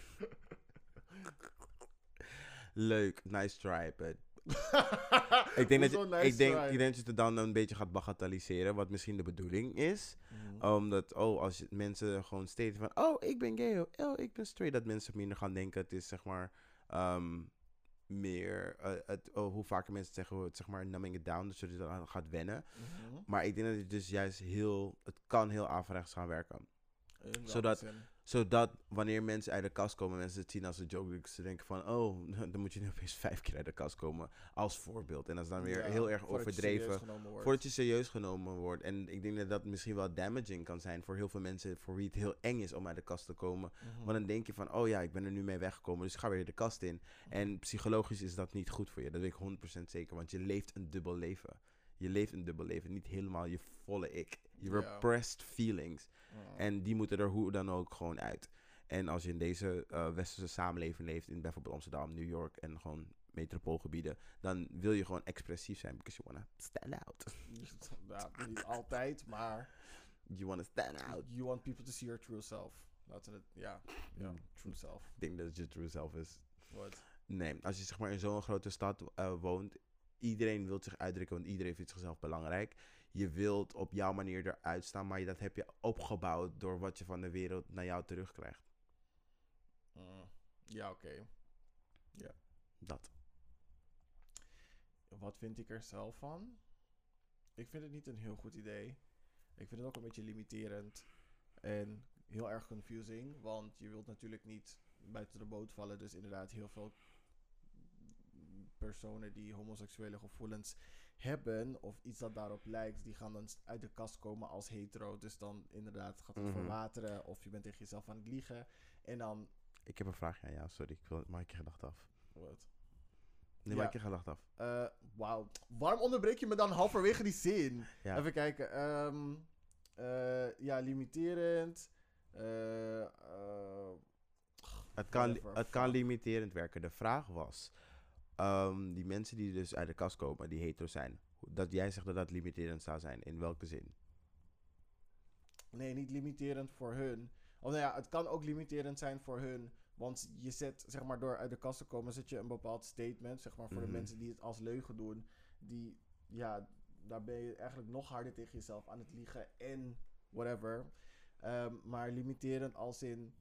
Leuk, nice try, but ik denk, dat je, nice ik, denk, try? ik denk dat je het dan een beetje gaat bagatelliseren, wat misschien de bedoeling is. Mhm. Omdat, oh, als je- mensen gewoon staten van, oh, ik ben gay, oh, ik ben straight, dat mensen minder gaan denken, het is zeg maar ehm, meer, eh, het, oh, hoe vaker mensen zeggen, het, zeg maar, numbing it down, dus je dan gaat wennen. Mhm. Maar ik denk dat het dus juist heel, het kan heel averechts gaan werken. Zodat-? Zodat wanneer mensen uit de kast komen, mensen het zien als een joke. dat Ze denken van, oh, dan moet je nu opeens vijf keer uit de kast komen. Als voorbeeld. En dat is dan weer Ja, heel erg voordat overdreven. Voordat je serieus genomen wordt. En ik denk dat dat misschien wel damaging kan zijn voor heel veel mensen. Voor wie het heel eng is om uit de kast te komen. Mhm. Want dan denk je van, oh ja, ik ben er nu mee weggekomen. Dus ik ga weer de kast in. En psychologisch is dat niet goed voor je. Dat weet ik 100% zeker. Want je leeft een dubbel leven. Je leeft een dubbel leven. Niet helemaal je volle ik. Je repressed feelings. En die moeten er hoe dan ook gewoon uit. En als je in deze eh, westerse samenleving leeft, in bijvoorbeeld Amsterdam, New York en gewoon metropoolgebieden, dan wil je gewoon expressief zijn, because you wanna stand out. ja, niet altijd, maar You wanna stand out. you want people to see your true self. Laten we het, ja, true self. Ik denk dat het je true self is. What? Nee, als je zeg maar in zo'n grote stad eh, woont, iedereen wil zich uitdrukken, want iedereen vindt zichzelf belangrijk. Je wilt op jouw manier eruit staan, maar dat heb je opgebouwd door wat je van de wereld naar jou terugkrijgt. Mm. Ja, oké. Dat. Wat vind ik er zelf van? Ik vind het niet een heel goed idee. Ik vind het ook een beetje limiterend. En heel erg confusing. Want je wilt natuurlijk niet buiten de boot vallen. Dus inderdaad heel veel personen die homoseksuele gevoelens hebben. Of iets dat daarop lijkt. Die gaan dan uit de kast komen als hetero. Dus dan inderdaad gaat het Mhm. verwateren. Of je bent tegen jezelf aan het liegen. En dan... Ik heb een vraagje aan jou, sorry. Ik wil, maak je gedacht af. Wat? Nee, Ja. maak je gedacht af. Wauw. Waarom onderbreek je me dan halverwege die zin? Ja. Even kijken. ehm, eh, ja, limiterend. Eh, Het kan, het kan limiterend werken. De vraag was, ehm, die mensen die dus uit de kast komen, die hetero zijn, dat jij zegt dat dat limiterend zou zijn. In welke zin? Nee, niet limiterend voor hun. Of nou ja, het kan ook limiterend zijn voor hun. Want je zet, zeg maar, door uit de kast te komen, zet je een bepaald statement, zeg maar, voor Mhm. de mensen die het als leugen doen. Die, ja, daar ben je eigenlijk nog harder tegen jezelf aan het liegen en whatever. Ehm, maar limiterend als in,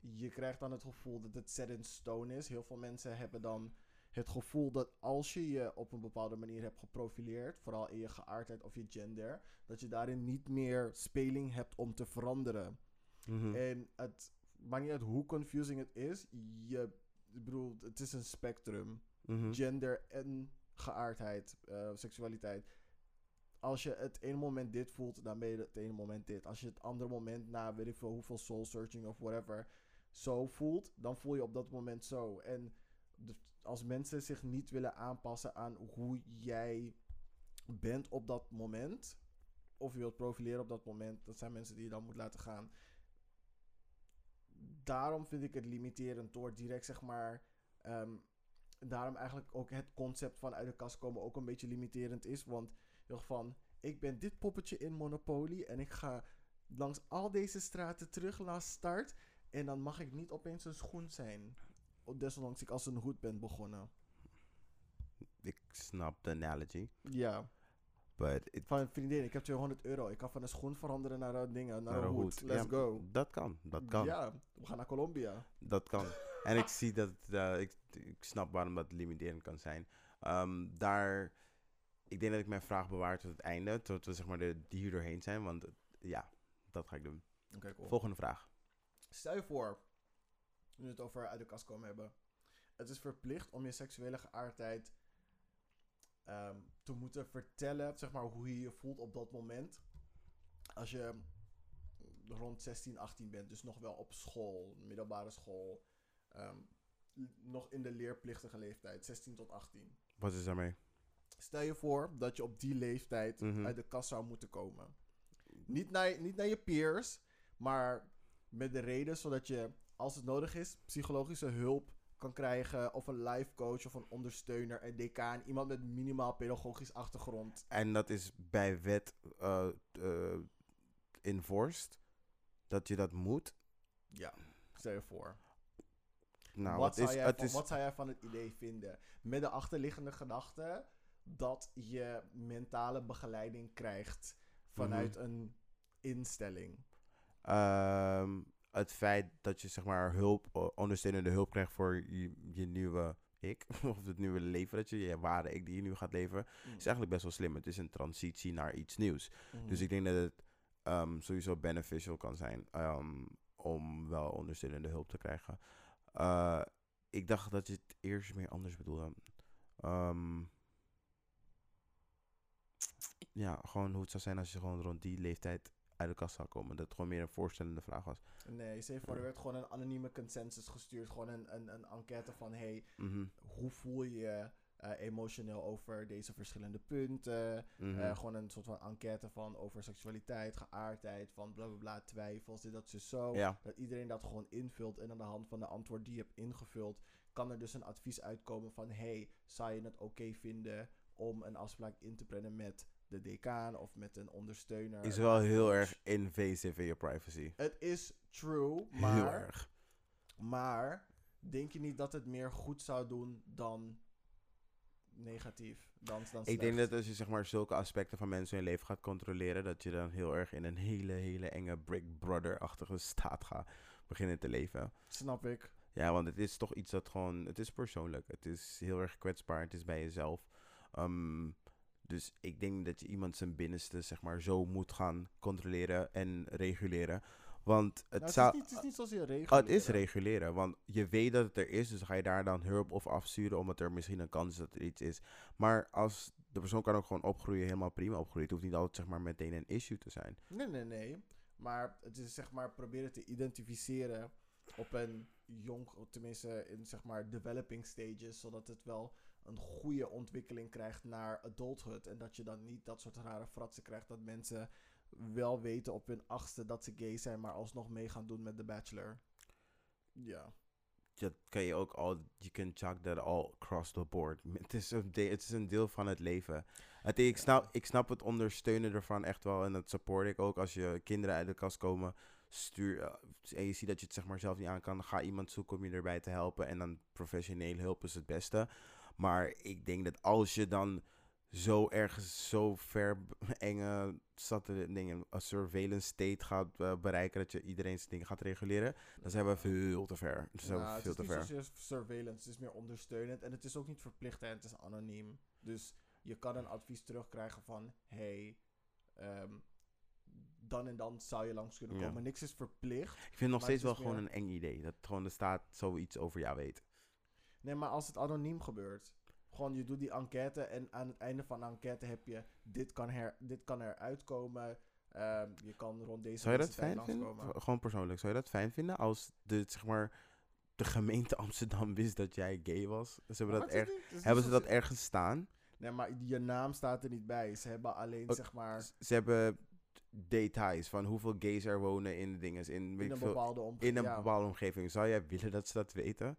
je krijgt dan het gevoel dat het set in stone is. Heel veel mensen hebben dan het gevoel dat als je je op een bepaalde manier hebt geprofileerd, vooral in je geaardheid of je gender, dat je daarin niet meer speling hebt om te veranderen. Mhm. En het maakt niet uit hoe confusing het is. Je, ik bedoel, het is een spectrum. Mhm. Gender en geaardheid, eh, seksualiteit. Als je het ene moment dit voelt, dan ben je het ene moment dit. Als je het andere moment na weet ik veel hoeveel soul searching of whatever zo voelt, dan voel je op dat moment zo. En als mensen zich niet willen aanpassen aan hoe jij bent op dat moment, of je wilt profileren op dat moment, dat zijn mensen die je dan moet laten gaan. Daarom vind ik het limiterend door direct zeg maar. ehm, daarom eigenlijk ook het concept van uit de kast komen ook een beetje limiterend is. Want van, ik ben dit poppetje in Monopoly en ik ga langs al deze straten terug naar start. En dan mag ik niet opeens een schoen zijn. Desondanks ik als een hoed ben begonnen. Ik snap de analogy. Ja. But it, Van vriendin, ik heb 200 euro. Ik kan van een schoen veranderen naar een ding, naar, Naar een hoed. hoed. Let's Ja, go. dat kan. Dat kan. Ja, we gaan naar Colombia. Dat kan. En ik zie dat, eh, ik, ik snap waarom dat limiterend kan zijn. Ehm, daar, ik denk dat ik mijn vraag bewaar tot het einde, tot we zeg maar de, die hier doorheen zijn, want eh, ja, dat ga ik doen. Cool. Volgende vraag. Stel je voor, nu we het over uit de kast komen hebben. Het is verplicht om je seksuele geaardheid ehm, te moeten vertellen, zeg maar, hoe je je voelt op dat moment. Als je rond 16, 18 bent, dus nog wel op school, middelbare school, ehm, nog in de leerplichtige leeftijd, 16 tot 18. Wat is daarmee? Stel je voor dat je op die leeftijd Mhm. uit de kast zou moeten komen. Niet naar, niet naar je peers, maar met de reden zodat je, als het nodig is, psychologische hulp kan krijgen. Of een life coach of een ondersteuner, een decaan. Iemand met minimaal pedagogisch achtergrond. En dat is bij wet eh eh, enforced, dat je dat moet. Ja, stel je voor. Nou, wat, zou is, jij van, is, wat zou jij van het idee vinden? Met de achterliggende gedachte dat je mentale begeleiding krijgt vanuit Mhm. een instelling. ehm, het feit dat je zeg maar hulp, ondersteunende hulp krijgt voor je, je nieuwe ik, of het nieuwe leven dat je, je ware ik die je nu gaat leven, is eigenlijk best wel slim. Het is een transitie naar iets nieuws. Mhm. Dus ik denk dat het ehm, sowieso beneficial kan zijn ehm, om wel ondersteunende hulp te krijgen. Eh, ik dacht dat je het eerst meer anders bedoelde. Ehm, ja, gewoon hoe het zou zijn als je gewoon rond die leeftijd uit de kast zou komen. Dat het gewoon meer een voorstellende vraag was. Nee, je voor, er werd gewoon een anonieme consensus gestuurd. Gewoon een, een, een enquête van, hey, Mhm, hoe voel je je eh, emotioneel over deze verschillende punten? mhm. Eh, gewoon een soort van enquête van over seksualiteit, geaardheid, van bla bla bla, twijfels, dit, dat, zo, zo. ja, Dat iedereen dat gewoon invult en aan de hand van de antwoord die je hebt ingevuld, kan er dus een advies uitkomen van, hey, zou je het oké vinden om een afspraak in te plannen met de decaan of met een ondersteuner? is wel heel coach? erg invasive in je privacy. Het is true, Heel maar... erg. Maar denk je niet dat het meer goed zou doen dan negatief? Dan, dan Ik denk dat als je zeg maar zulke aspecten van mensen in hun leven gaat controleren, dat je dan heel erg in een hele, hele enge Big Brother-achtige staat gaat beginnen te leven. Snap ik. Ja, want het is toch iets dat gewoon, het is persoonlijk. Het is heel erg kwetsbaar. Het is bij jezelf. Ehm, dus ik denk dat je iemand zijn binnenste, zeg maar, zo moet gaan controleren en reguleren. Want het Nou, het, is niet, het is niet zoals je regelt. Oh, het is reguleren, want je weet dat het er is, dus ga je daar dan hulp of afsturen, omdat er misschien een kans is dat er iets is. Maar als de persoon kan ook gewoon opgroeien, helemaal prima opgroeien. Het hoeft niet altijd zeg maar meteen een issue te zijn. Nee, nee, nee. Maar het is zeg maar proberen te identificeren op een jong, tenminste in zeg maar developing stages, zodat het wel een goede ontwikkeling krijgt naar adulthood. En dat je dan niet dat soort rare fratsen krijgt dat mensen wel weten op hun achtste dat ze gay zijn, maar alsnog mee gaan doen met The Bachelor. Ja. Dat kan je ook al, you can chuck that all across the board. Het is een, de- is een deel van het leven. Ik, snap, ik snap het ondersteunen ervan echt wel en dat support ik ook. Als je kinderen uit de kast komen, stuur, eh, en je ziet dat je het zeg maar zelf niet aan kan, ga iemand zoeken om je erbij te helpen. En dan professionele hulp is het beste. Maar ik denk dat als je dan zo ergens zo ver enge dingen, een surveillance state gaat eh, bereiken, dat je iedereen zijn dingen gaat reguleren, dan zijn we veel te ver. We Nou, veel het is niet surveillance, het is meer ondersteunend. En het is ook niet verplichtend, het is anoniem. Dus je kan een advies terugkrijgen van... Hey, ehm, dan en dan zou je langs kunnen Ja. komen. Niks is verplicht. Ik vind het nog steeds wel gewoon een eng idee. Dat gewoon de staat zoiets over jou weet. Nee, maar als het anoniem gebeurt... Gewoon, je doet die enquête en aan het einde van de enquête heb je... Dit kan, her, dit kan eruit komen. ehm, je kan rond deze Zou je dat tijd fijn vinden? Gewoon persoonlijk. Zou je dat fijn vinden als de, zeg maar, de gemeente Amsterdam wist dat jij gay was? Ze hebben, Maar dat, erg, niet- hebben ze dat ergens staan? Nee, maar je naam staat er niet bij. Ze hebben alleen, Ook- zeg maar... Ze hebben details van hoeveel gays er wonen in de dingen. In, een veel, bepaalde omgeving. in een bepaalde omgeving. Zou jij willen dat ze dat weten?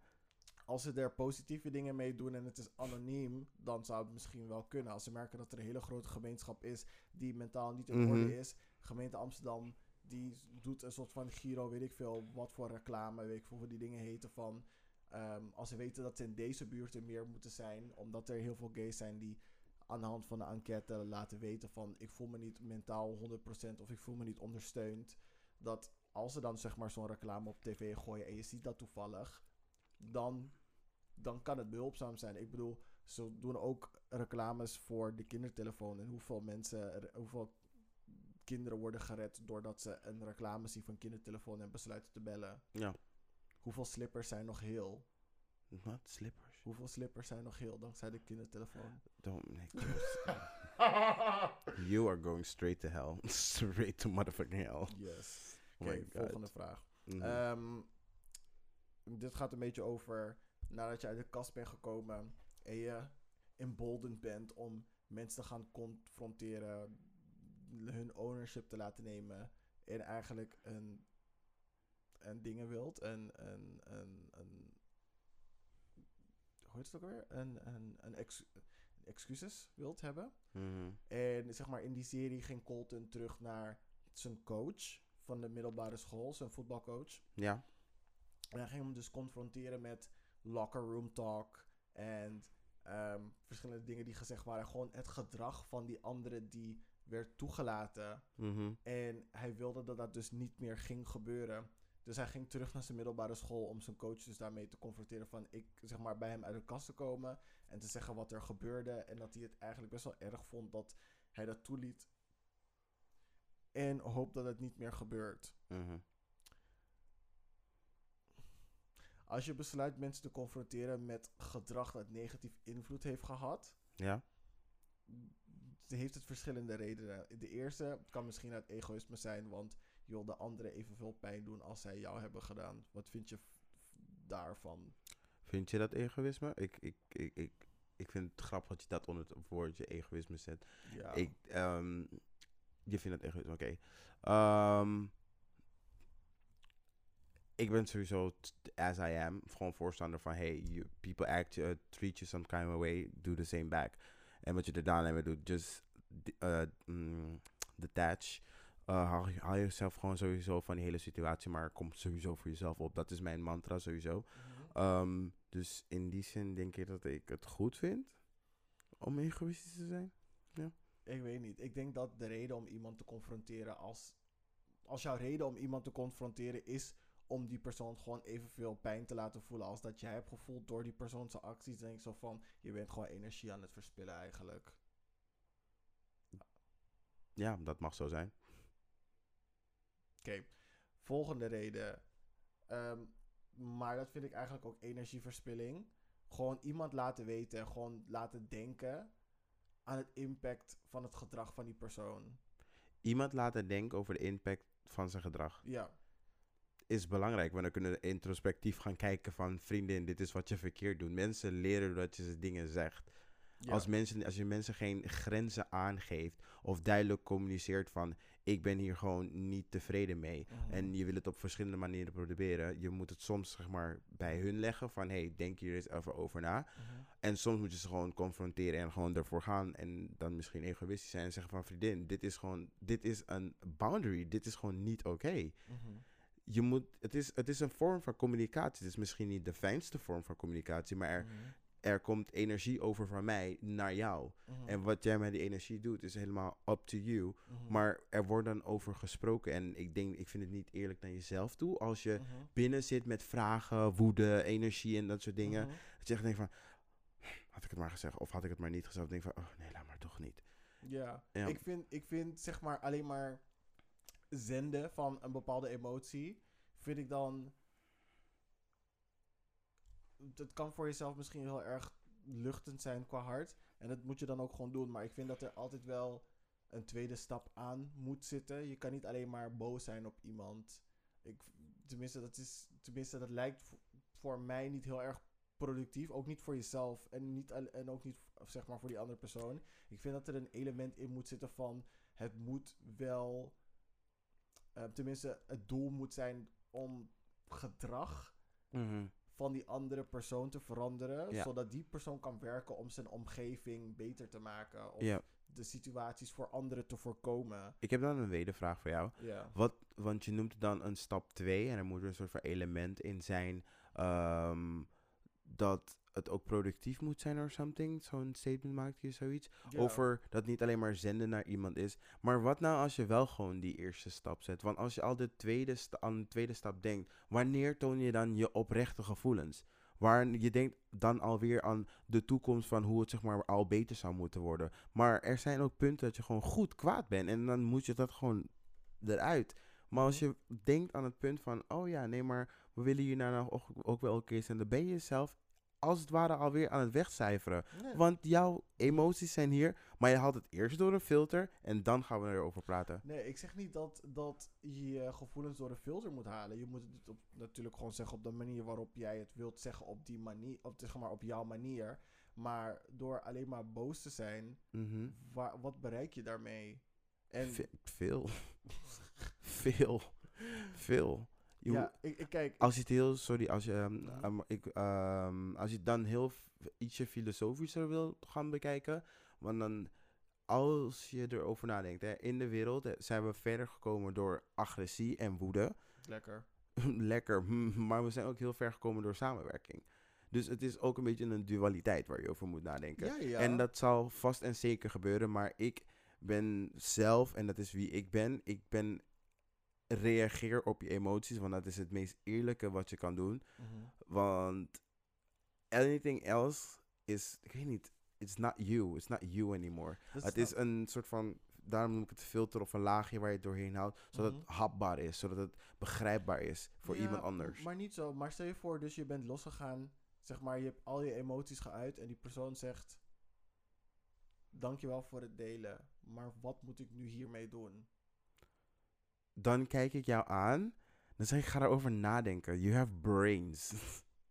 Als ze er positieve dingen mee doen en het is anoniem, dan zou het misschien wel kunnen. Als ze merken dat er een hele grote gemeenschap is die mentaal niet in Mhm. orde is. Gemeente Amsterdam die doet een soort van Giro, weet ik veel, wat voor reclame, weet ik veel hoe die dingen heten van. ehm, als ze weten dat ze in deze buurten meer moeten zijn, omdat er heel veel gays zijn die aan de hand van de enquête laten weten van ik voel me niet mentaal 100% of ik voel me niet ondersteund. Dat als ze dan zeg maar zo'n reclame op tv gooien en je ziet dat toevallig, dan, dan kan het behulpzaam zijn. Ik bedoel, ze doen ook reclames voor de kindertelefoon en hoeveel mensen, hoeveel kinderen worden gered doordat ze een reclame zien van kindertelefoon en besluiten te bellen. Ja. Hoeveel slippers zijn nog heel? Wat? Slippers? Hoeveel slippers zijn nog heel dankzij de kindertelefoon? Don't make You are going straight to hell. straight to motherfucking hell. yes. Oh Oké, volgende vraag. Mhm. Ehm, dit gaat een beetje over nadat je uit de kast bent gekomen en je emboldened bent om mensen te gaan confronteren, hun ownership te laten nemen en eigenlijk een, een dingen wilt, een, een, een hoe heet het ook weer? Een, een, een ex, excuses wilt hebben. Mhm. En zeg maar in die serie ging Colton terug naar zijn coach van de middelbare school, zijn voetbalcoach. Ja. En hij ging hem dus confronteren met locker room talk en ehm, verschillende dingen die gezegd waren. Gewoon het gedrag van die anderen die werd toegelaten. Mhm. En hij wilde dat dat dus niet meer ging gebeuren. Dus hij ging terug naar zijn middelbare school om zijn coach dus daarmee te confronteren van ik zeg maar bij hem uit de kast te komen en te zeggen wat er gebeurde en dat hij het eigenlijk best wel erg vond dat hij dat toeliet en hoopt dat het niet meer gebeurt. Mhm. Als je besluit mensen te confronteren met gedrag dat negatief invloed heeft gehad, Ja. heeft het verschillende redenen. De eerste kan misschien uit egoïsme zijn, want je wil de anderen evenveel pijn doen als zij jou hebben gedaan. Wat vind je daarvan? Vind je dat egoïsme? Ik, ik, ik, ik, ik vind het grappig dat je dat onder het woordje egoïsme zet. Ja. Ik, ehm, je vindt het egoïsme, oké. Ehm, ik ben sowieso, as I am, gewoon voorstander van... Hey, you, people act, uh, treat you some kind of way, do the same back. En wat je er daarna mee doet, just uh, mm, detach. Uh, haal, haal jezelf gewoon sowieso van die hele situatie, maar kom sowieso voor jezelf op. Dat is mijn mantra sowieso. Mhm. Ehm, dus in die zin denk ik dat ik het goed vind om egoïstisch te zijn. Ik weet niet. Ik denk dat de reden om iemand te confronteren als... Als jouw reden om iemand te confronteren is om die persoon gewoon evenveel pijn te laten voelen als dat jij hebt gevoeld door die persoon zijn acties, denk ik zo van, je bent gewoon energie aan het verspillen eigenlijk. Ja, dat mag zo zijn. Oké, volgende reden. Ehm, maar dat vind ik eigenlijk ook energieverspilling. Gewoon iemand laten weten, gewoon laten denken aan het impact van het gedrag van die persoon. Iemand laten denken over de impact van zijn gedrag Ja, is belangrijk. Want dan kunnen we introspectief gaan kijken van... Vriendin, dit is wat je verkeerd doet. Mensen leren doordat je ze dingen zegt. ja. Als, mensen, als je mensen geen grenzen aangeeft... of duidelijk communiceert van... ik ben hier gewoon niet tevreden mee... Mhm. En je wil het op verschillende manieren proberen. Je moet het soms zeg maar bij hun leggen van hey, denk hier eens even over na. Mhm. En soms moet je ze gewoon confronteren en gewoon ervoor gaan. En dan misschien egoïstisch zijn en zeggen van vriendin, dit is gewoon, dit is een boundary. Dit is gewoon niet oké. Mhm. Je moet, het is, het is een vorm van communicatie. Het is misschien niet de fijnste vorm van communicatie, maar er, Mhm. er komt energie over van mij naar jou. Mhm. En wat jij met die energie doet, is helemaal up to you. Mhm. Maar er wordt dan over gesproken. En ik denk, ik vind het niet eerlijk naar jezelf toe. Als je binnen zit met vragen, woede, energie en dat soort dingen. Dat je echt denkt van, had ik het maar gezegd of had ik het maar niet gezegd. Denk van, oh nee, laat maar toch niet. Ja, Ja. Ik, vind, ik vind zeg maar alleen maar zenden van een bepaalde emotie, vind ik dan. Het kan voor jezelf misschien heel erg luchtend zijn qua hart. En dat moet je dan ook gewoon doen. Maar ik vind dat er altijd wel een tweede stap aan moet zitten. Je kan niet alleen maar boos zijn op iemand. Ik, tenminste, dat is, tenminste, dat lijkt vo- voor mij niet heel erg productief. Ook niet voor jezelf. En, niet, en ook niet zeg maar, voor die andere persoon. Ik vind dat er een element in moet zitten van het moet wel, eh, tenminste, het doel moet zijn om gedrag van die andere persoon te veranderen, Ja. zodat die persoon kan werken om zijn omgeving beter te maken. Of Ja. de situaties voor anderen te voorkomen. Ik heb dan een wedervraag voor jou. Ja. Wat, want je noemt dan een stap 2 en er moet een soort van element in zijn ehm, dat het ook productief moet zijn of something. Zo'n statement maakt je zoiets. Over dat niet alleen maar zenden naar iemand is. Maar wat nou als je wel gewoon die eerste stap zet? Want als je al de tweede aan de tweede stap denkt, wanneer toon je dan je oprechte gevoelens? Waar je denkt dan alweer aan de toekomst van hoe het zeg maar al beter zou moeten worden. Maar er zijn ook punten dat je gewoon goed kwaad bent. En dan moet je dat gewoon eruit. Maar als je denkt aan het punt van, oh ja, nee, maar we willen hier nou ook, ook wel keer zijn, dan ben je jezelf als het ware alweer aan het wegcijferen. Nee. Want jouw emoties zijn hier, maar je haalt het eerst door een filter en dan gaan we erover praten. Nee, ik zeg niet dat, dat je gevoelens door de filter moet halen. Je moet het op, natuurlijk gewoon zeggen op de manier waarop jij het wilt zeggen, op die manier, op, zeg maar, op jouw manier. Maar door alleen maar boos te zijn, Mhm. wa- wat bereik je daarmee? En Ve- veel. veel. Veel. Ja, ik, ik kijk, Als je het heel, sorry, als je, ehm, ehm, ik, ehm, als je het dan heel ietsje filosofischer wil gaan bekijken, want dan, als je erover nadenkt, hè, in de wereld zijn we verder gekomen door agressie en woede. lekker. Lekker, hm, maar we zijn ook heel ver gekomen door samenwerking. Dus het is ook een beetje een dualiteit waar je over moet nadenken. Ja, ja. En dat zal vast en zeker gebeuren, maar ik ben zelf, en dat is wie ik ben, ik ben reageer op je emoties, want dat is het meest eerlijke wat je kan doen. Mhm. Want anything else is, ik weet niet, it's not you, it's not you anymore. Het is een soort van, daarom noem ik het filter of een laagje waar je het doorheen houdt, zodat Mhm. het hapbaar is, zodat het begrijpbaar is voor Ja, iemand anders. Maar niet zo. Maar stel je voor, dus je bent losgegaan. Zeg maar, je hebt al je emoties geuit. En die persoon zegt... Dankjewel voor het delen. Maar wat moet ik nu hiermee doen? Dan kijk ik jou aan, dan zeg ik, ga erover nadenken. You have brains.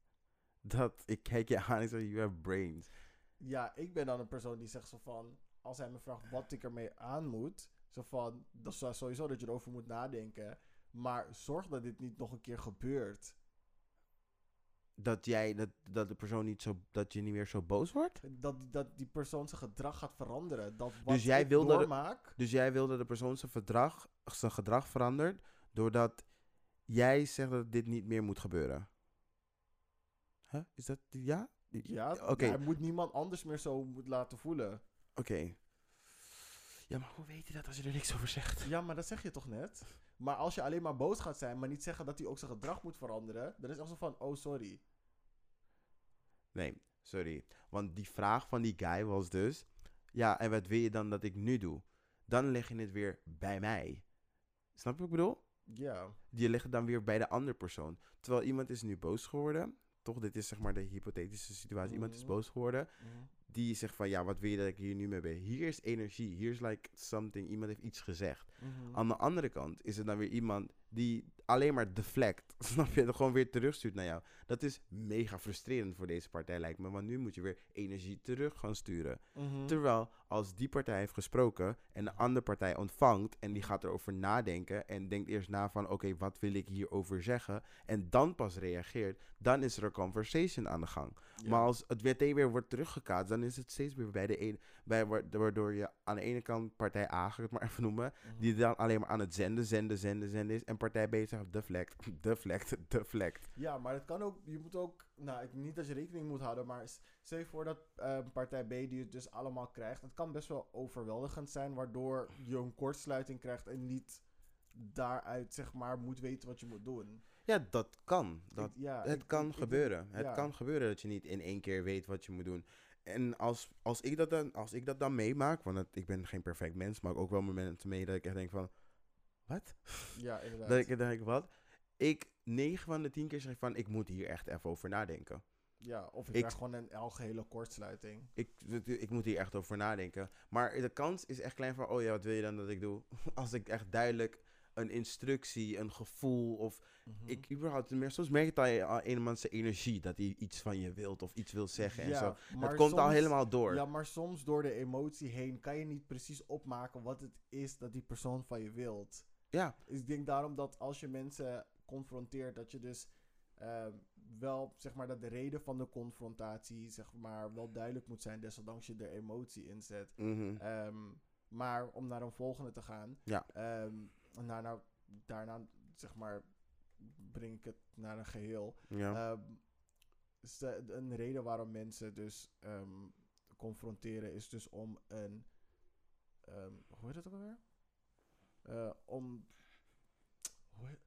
dat, ik kijk je aan en zeg, you have brains. Ja, ik ben dan een persoon die zegt zo van... Als hij me vraagt wat ik ermee aan moet... Zo van, dat is sowieso dat je erover moet nadenken. Maar zorg dat dit niet nog een keer gebeurt. Dat jij, dat, dat de persoon niet zo, dat je niet meer zo boos wordt? Dat, dat die persoon zijn gedrag gaat veranderen. Dat wat Dus jij ik wil dat het- doormaak... Dus jij wil dat de persoon zijn, verdrag, zijn gedrag verandert, doordat jij zegt dat dit niet meer moet gebeuren. Huh? Is dat, ja? Ja, Oké, hij moet niemand anders meer zo moet laten voelen. oké. Ja, maar hoe weet je dat als je er niks over zegt? Ja, maar dat zeg je toch net? Maar als je alleen maar boos gaat zijn, maar niet zeggen dat hij ook zijn gedrag moet veranderen, dan is het echt zo van, oh sorry. Nee, sorry. Want die vraag van die guy was dus, ja, en wat wil je dan dat ik nu doe? Dan leg je het weer bij mij. Snap je wat ik bedoel? Ja. Je legt het dan weer bij de andere persoon. Terwijl iemand is nu boos geworden. Toch, dit is zeg maar de hypothetische situatie. Iemand is Mhm. boos geworden. Die zegt van ja, wat wil je dat ik hier nu mee ben? Hier is energie, hier is like something, iemand heeft iets gezegd. Mhm. Aan de andere kant is er dan weer iemand die alleen maar deflect, snap je, er gewoon weer terugstuurt naar jou. Dat is mega frustrerend voor deze partij lijkt me, want nu moet je weer energie terug gaan sturen. Mhm. Terwijl als die partij heeft gesproken en de andere partij ontvangt en die gaat erover nadenken en denkt eerst na van oké, wat wil ik hierover zeggen en dan pas reageert, dan is er een conversation aan de gang. Ja. Maar als het meteen weer wordt teruggekaatst, dan is het steeds weer bij de een, bij, wa- waardoor je aan de ene kant partij A, ga ik het maar even noemen, Mhm. die dan alleen maar aan het zenden, zenden, zenden, zenden is, en partij B zegt deflect, deflect, deflect. Ja, maar het kan ook, je moet ook, nou, ik, niet dat je rekening moet houden, maar stel je voor dat eh, partij B die het dus allemaal krijgt, het kan best wel overweldigend zijn, waardoor je een kortsluiting krijgt en niet daaruit, zeg maar, moet weten wat je moet doen. Ja, dat kan. Dat, Ik- ja, het ik- kan ik- gebeuren. het ja. kan gebeuren dat je niet in één keer weet wat je moet doen. En als, als, ik, dat dan, als ik dat dan meemaak, want het- ik ben geen perfect mens, maar ook wel momenten mee dat ik echt denk van, wat? Ja, inderdaad. Dat ik denk, wat? Ik 9 van de 10 keer zeg van, ik moet hier echt even over nadenken. ja, of ik, ik- krijg gewoon een algehele kortsluiting. Ik, ik moet hier echt over nadenken. Maar de kans is echt klein van, oh ja, wat wil je dan dat ik doe? Als ik echt duidelijk een instructie, een gevoel of Mhm. ik überhaupt meer. Soms merk je het aan eenmaal zijn energie dat hij iets van je wilt of iets wil zeggen en zo. Het komt al helemaal door. Ja, maar soms door de emotie heen kan je niet precies opmaken wat het is dat die persoon van je wilt. Ja, Dus ik denk daarom dat als je mensen confronteert, dat je dus ehm, wel, zeg maar, dat de reden van de confrontatie, zeg maar, wel duidelijk moet zijn, desondanks je er emotie in zet. Mhm. Ehm, maar om naar een volgende te gaan, Ja. ehm, en daarna, daarna, zeg maar, breng ik het naar een geheel. ja. Ehm, een reden waarom mensen dus ehm, confronteren is dus om een. ehm, hoe heet dat ook alweer? Eh, om. hoe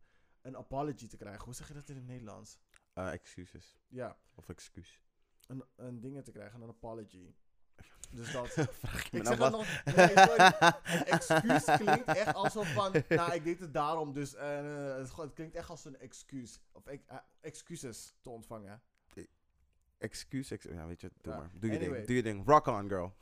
een apology te krijgen. Hoe zeg je dat in het Nederlands? Eh, excuses. Ja, Of excuus. een, een dingen te krijgen, een apology. Dus dat. Vraag je ik nou zeg het wat? nog. Nee, sorry. Een excuus klinkt echt alsof van. Nou, ik deed het daarom, dus. eh, het, het klinkt echt als een excuus. Of eh, excuses te ontvangen. Excuus, ex ja, weet je, doe Ja. maar. Doe je ding, doe je ding. Rock on, girl.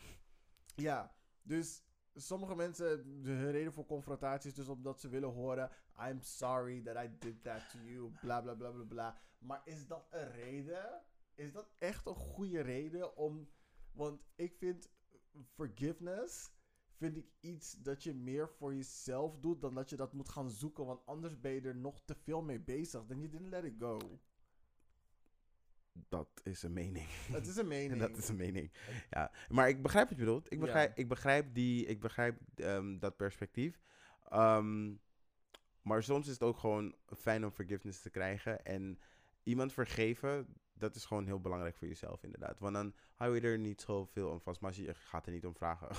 Ja, dus sommige mensen, de reden voor confrontatie is dus omdat ze willen horen: I'm sorry that I did that to you, bla bla bla bla bla. Maar is dat een reden? Is dat echt een goede reden om. Want ik vind forgiveness. Vind ik iets dat je meer voor jezelf doet dan dat je dat moet gaan zoeken. Want anders ben je er nog te veel mee bezig. Dan you didn't let it go. Dat is een mening. Het is een mening. dat is een mening. Ja, maar ik begrijp wat je bedoelt. Ik Ja. begrijp, ik begrijp, die, ik begrijp ehm, dat perspectief. Ehm, maar soms is het ook gewoon fijn om forgiveness te krijgen. En iemand vergeven, dat is gewoon heel belangrijk voor jezelf inderdaad. Want dan hou je er niet zoveel om vast. Maar je gaat er niet om vragen.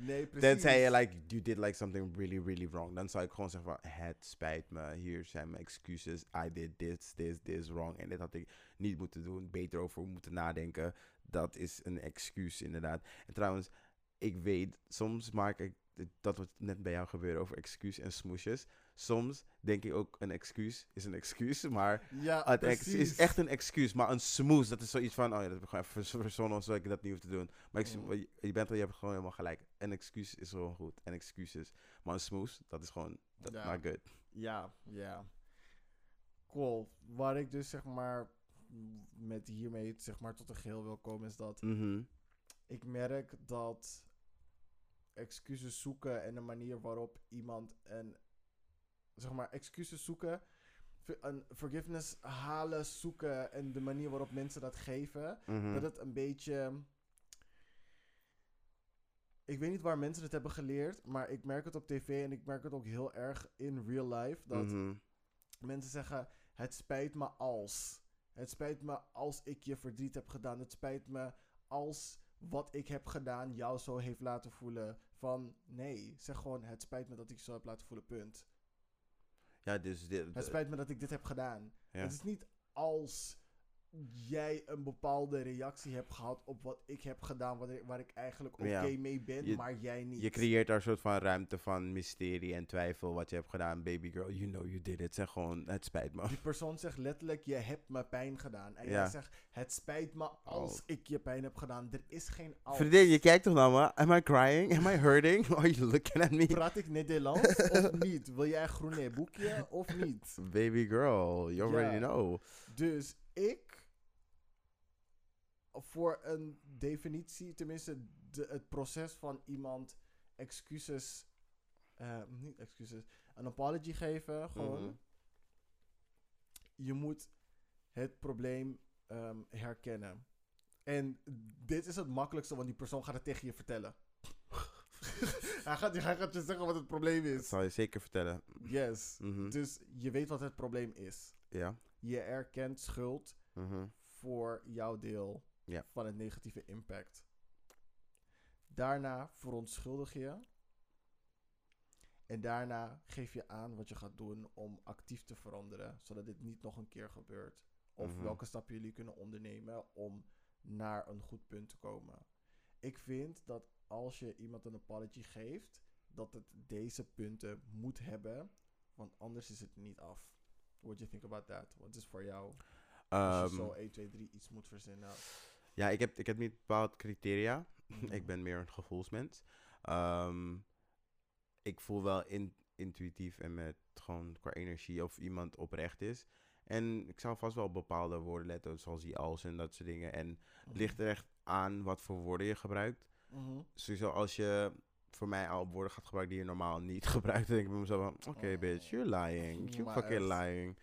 Nee, precies. Tenzij je like, you did like something really, really wrong. Dan zou ik gewoon zeggen van, het spijt me. Hier zijn mijn excuses. I did this, this, this wrong. En dit had ik niet moeten doen. Beter over moeten nadenken. Dat is een excuus inderdaad. En trouwens, ik weet, soms maak ik, dat wat net bij jou gebeurde over excuus en smoesjes. Soms denk ik ook, een excuus is een excuus. Maar Ja, het ex- is echt een excuus. Maar een smoes, dat is zoiets van, oh ja, dat heb ik gewoon even verzonnen, zodat ik dat niet hoef te doen. Maar ik, Mm. je, bent je hebt gewoon helemaal gelijk. Een excuus is gewoon goed. En excuses. Maar een smoes, dat is gewoon, dat Ja. not good. Ja, ja. Cool. Waar ik dus zeg maar met hiermee zeg maar tot een geheel wil komen is dat Mhm. ik merk dat excuses zoeken en de manier waarop iemand een zeg maar excuses zoeken, een forgiveness halen, zoeken en de manier waarop mensen dat geven, Mhm. dat het een beetje ik weet niet waar mensen het hebben geleerd, maar ik merk het op tv en ik merk het ook heel erg in real life dat Mhm. Mensen zeggen: Het spijt me als. Het spijt me als ik je verdriet heb gedaan. Het spijt me als wat ik heb gedaan jou zo heeft laten voelen. Van nee, zeg gewoon: Het spijt me dat ik je zo heb laten voelen. Punt. Ja, dus dit, Het spijt me dat ik dit heb gedaan. ja. Het is niet als jij een bepaalde reactie hebt gehad op wat ik heb gedaan, waar ik, waar ik eigenlijk oké Ja. mee ben, Je- maar jij niet. Je creëert daar een soort van ruimte van mysterie en twijfel wat je hebt gedaan. Baby girl, you know you did it. Zeg gewoon, het spijt me. Die persoon zegt letterlijk, je hebt me pijn gedaan. En Ja. jij zegt, het spijt me als Oh. ik je pijn heb gedaan. Er is geen als. Vriendin, je kijkt toch naar me? Am I crying? Am I hurting? Are you looking at me? Praat ik Nederlands of niet? Wil jij een groene boekje of niet? Baby girl, you already Ja. know. Dus ik, voor een definitie, tenminste de, het proces van iemand excuses, eh, niet excuses, een apology geven, gewoon. Mhm. Je moet het probleem ehm, herkennen. En dit is het makkelijkste, want die persoon gaat het tegen je vertellen. hij, gaat, hij gaat je zeggen wat het probleem Dat is. zal je zeker vertellen. Yes. Mhm. Dus je weet wat het probleem is. Ja. Je erkent schuld Mhm. voor jouw deel Ja. van het negatieve impact. Daarna verontschuldig je. En daarna geef je aan wat je gaat doen om actief te veranderen, zodat dit niet nog een keer gebeurt. Of Mhm. welke stappen jullie kunnen ondernemen om naar een goed punt te komen. Ik vind dat als je iemand een apology geeft, dat het deze punten moet hebben, want anders is het niet af. What do you think about that? Wat is voor jou? Als je Ehm, zo 1, 2, 3 iets moet verzinnen. Ja, ik heb, ik heb niet bepaald criteria. Mhm. ik ben meer een gevoelsmens. Ehm, ik voel wel in, intuïtief en met gewoon qua energie of iemand oprecht is. En ik zou vast wel op bepaalde woorden letten, zoals die als en dat soort dingen. En het ligt er echt aan wat voor woorden je gebruikt. Mhm. Sowieso als je voor mij al woorden gaat gebruiken die je normaal niet gebruikt, dan denk ik bij mezelf van, oké Oh. bitch, you're lying. You fucking lying.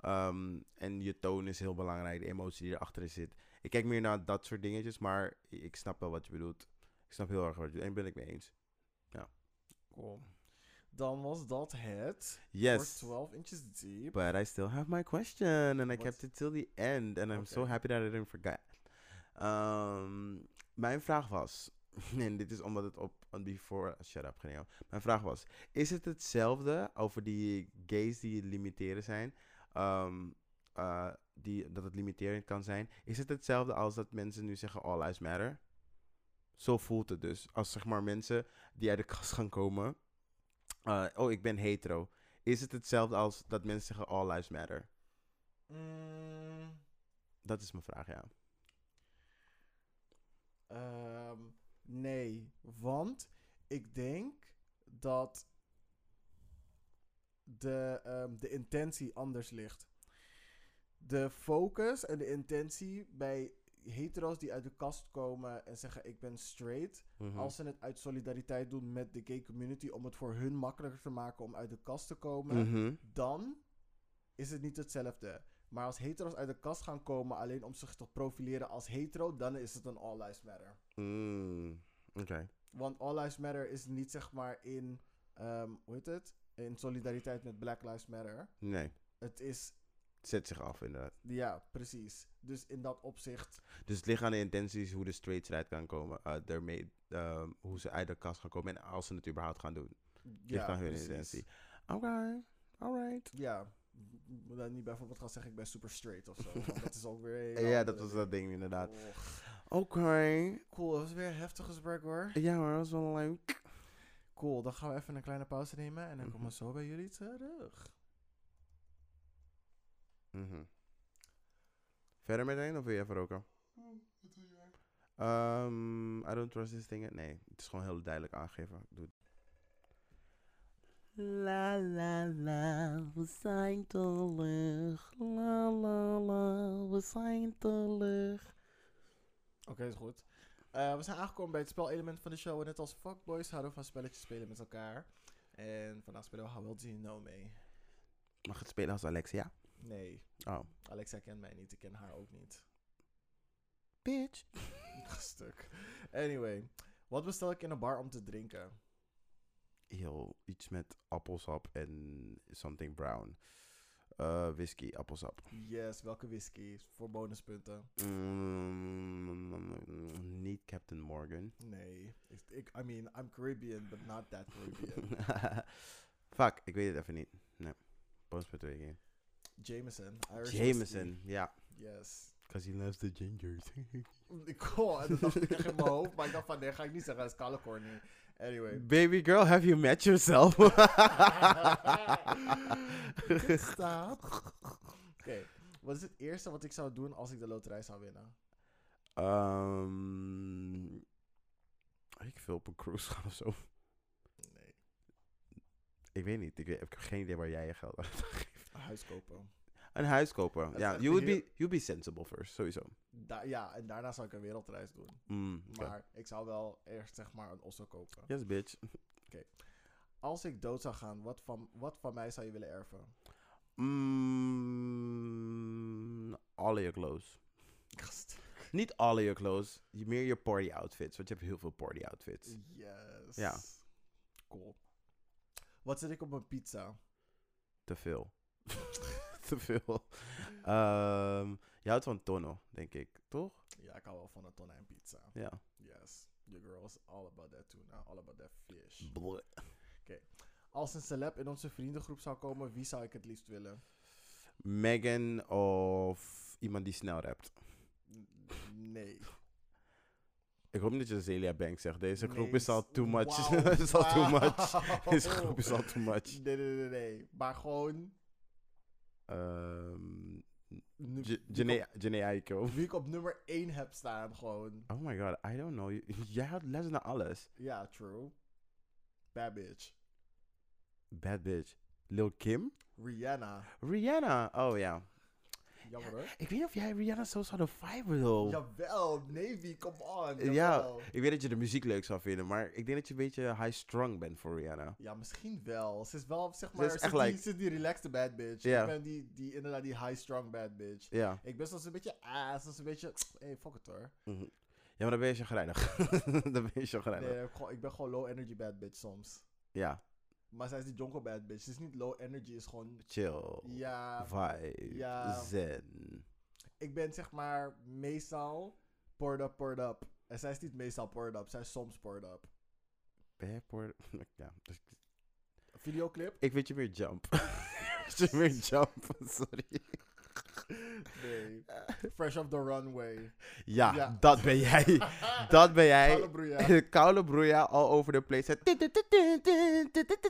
Ehm, en je toon is heel belangrijk, de emotie die erachter zit. Ik kijk meer naar dat soort dingetjes, maar ik snap wel wat je bedoelt. Ik snap heel erg wat je bedoelt. En ben ik mee eens. Cool. Dan was dat het. Yes. Voor 12 inches deep. But I still have my question, and I What? kept it till the end, and I'm so happy that I didn't forget. Ehm, mijn vraag was, en dit is omdat het op on before, shut up, Genio. Mijn vraag was, is het hetzelfde over die gays die limiteren zijn, ehm, eh, die, dat het limiterend kan zijn, is het hetzelfde als dat mensen nu zeggen all lives matter? Zo voelt het dus. Als zeg maar mensen die uit de kast gaan komen, eh, oh ik ben hetero. Is het hetzelfde als dat mensen zeggen all lives matter? Mm, Dat is mijn vraag, ja. ehm, nee, want ik denk dat de, ehm, de intentie anders ligt. De focus en de intentie bij hetero's die uit de kast komen en zeggen ik ben straight, Mhm. als ze het uit solidariteit doen met de gay community om het voor hun makkelijker te maken om uit de kast te komen, Mhm. dan is het niet hetzelfde. Maar als hetero's uit de kast gaan komen alleen om zich te profileren als hetero, dan is het een all lives matter. Mm, Oké. Want all lives matter is niet zeg maar in, ehm, hoe heet het? In solidariteit met Black Lives Matter. Nee, Het is, zet zich af inderdaad. ja, precies. Dus in dat opzicht, Dus het ligt aan de intenties hoe de straights eruit kan komen. eh daarmee, ehm, hoe ze uit de kast gaan komen en als ze het überhaupt gaan doen. Het ligt ja, aan hun precies. intentie. Oké, alright. Ja, dan niet bijvoorbeeld gaan zeggen ik ben super straight of zo. dat is ook weer... Ja, dat was dat ding inderdaad. Oké. Cool, dat was weer een heftig gesprek hoor. Ja hoor, dat was wel leuk. Cool, dan gaan we even een kleine pauze nemen en dan Mhm. komen we zo bij jullie terug. Mhm. Verder meteen of wil je even roken? Um, I don't trust this thing. Nee, het is gewoon heel duidelijk aangegeven. Doe het. La la la, we zijn terug. La la la, we zijn terug. Oké, is goed. Eh, we zijn aangekomen bij het spelelement van de show. En net als fuckboys houden we van spelletjes spelen met elkaar. En vandaag spelen we How Well Do You Know Me. Mag het spelen als Alexia? Nee, Oh. Alexa kent mij niet. Ik ken haar ook niet. Bitch. Stuk. Anyway, wat bestel ik in een bar om te drinken? Heel iets met appelsap en something brown. Eh, whisky, appelsap. Yes, welke whisky? Voor bonuspunten. Mm, niet Captain Morgan. Nee. Ik, ik, I mean, I'm Caribbean, but not that Caribbean. Fuck, ik weet het even niet. Nee. Bonuspunt twee keer. Jameson. Irish Jameson, ja. Yes. Because he loves the gingers. Ik kon, en dat dacht ik echt in mijn hoofd. Maar ik dacht van, nee, ga ik niet zeggen. Dat is kale corny. Anyway. Baby girl, have you met yourself? Stop. Oké, wat is het eerste wat ik zou doen als ik de loterij zou winnen? Ehm ik veel op een cruise gaan of zo. Nee, Ik weet niet. Ik, weet- ik heb geen idee waar jij je geld aan geeft. Een huis kopen. Een huis kopen. Ja, you would, heel- be, you be sensible first, sowieso. Da ja, en daarna zou ik een wereldreis doen. Mm, oké. Maar ik zou wel eerst zeg maar een osso kopen. Yes, bitch. Als ik dood zou gaan, wat van, wat van mij zou je willen erven? Mm, all your clothes. Niet all your clothes. je- Meer je party outfits. Want je hebt heel veel party outfits. Yes. Ja. Cool. Wat zet ik op mijn pizza? Te veel. Te veel. Ehm, je houdt van tonno, denk ik. Toch? Ja, ik hou wel van een tonijn pizza. Ja. Yes. Your girl's all about that tuna, all about that fish. Bleh. Als een celeb in onze vriendengroep zou komen, wie zou ik het liefst willen? Megan of iemand die snel rapt. Nee. Ik hoop niet dat je Celia Banks zegt. Deze groep Nee, is al too much. is al too much. Deze groep is al too much. Nee, nee, nee, nee. Maar gewoon... Ehm nu- J- wie ik Janae op- Janae Aiko. Wie ik op nummer 1 heb staan, gewoon. Oh my god, I don't know. Jij had les naar alles. Ja, true. Bad bitch. Bad bitch. Lil Kim? Rihanna. Rihanna. Oh ja. Jammer hoor. Ik weet niet of jij Rihanna zo zou de vibe though. Jawel, Navy, come on. Ja, ik weet dat je de muziek leuk zou vinden, maar ik denk dat je een beetje high-strung bent voor Rihanna. Ja, misschien wel. Ze is wel, zeg Ze maar, ze is die, ze is die relaxed bad bitch. Ik ben die, die, inderdaad die high-strung bad bitch. Ja. Ik ben soms een beetje ass, soms een beetje, hey, fuck it hoor. Mhm. Ja, maar dan ben je chagrijnig. dan ben je chagrijnig. Nee, ik, ben gewoon low energy bad bitch soms. Ja, Maar zij is die jonko bad bitch. Ze is niet low energy, is gewoon, chill. ja, Vibe. Ja. Zen. ik ben zeg maar meestal poured up, poured up. En zij is niet meestal poured up, zij is soms poured up. Ben jij voor... Ja. dus- Videoclip? Ik weet je meer jump. je meer jump. Sorry. Nee. Fresh off the runway. Ja, Ja. dat ben jij. dat ben jij. Koude broeia. All over the place.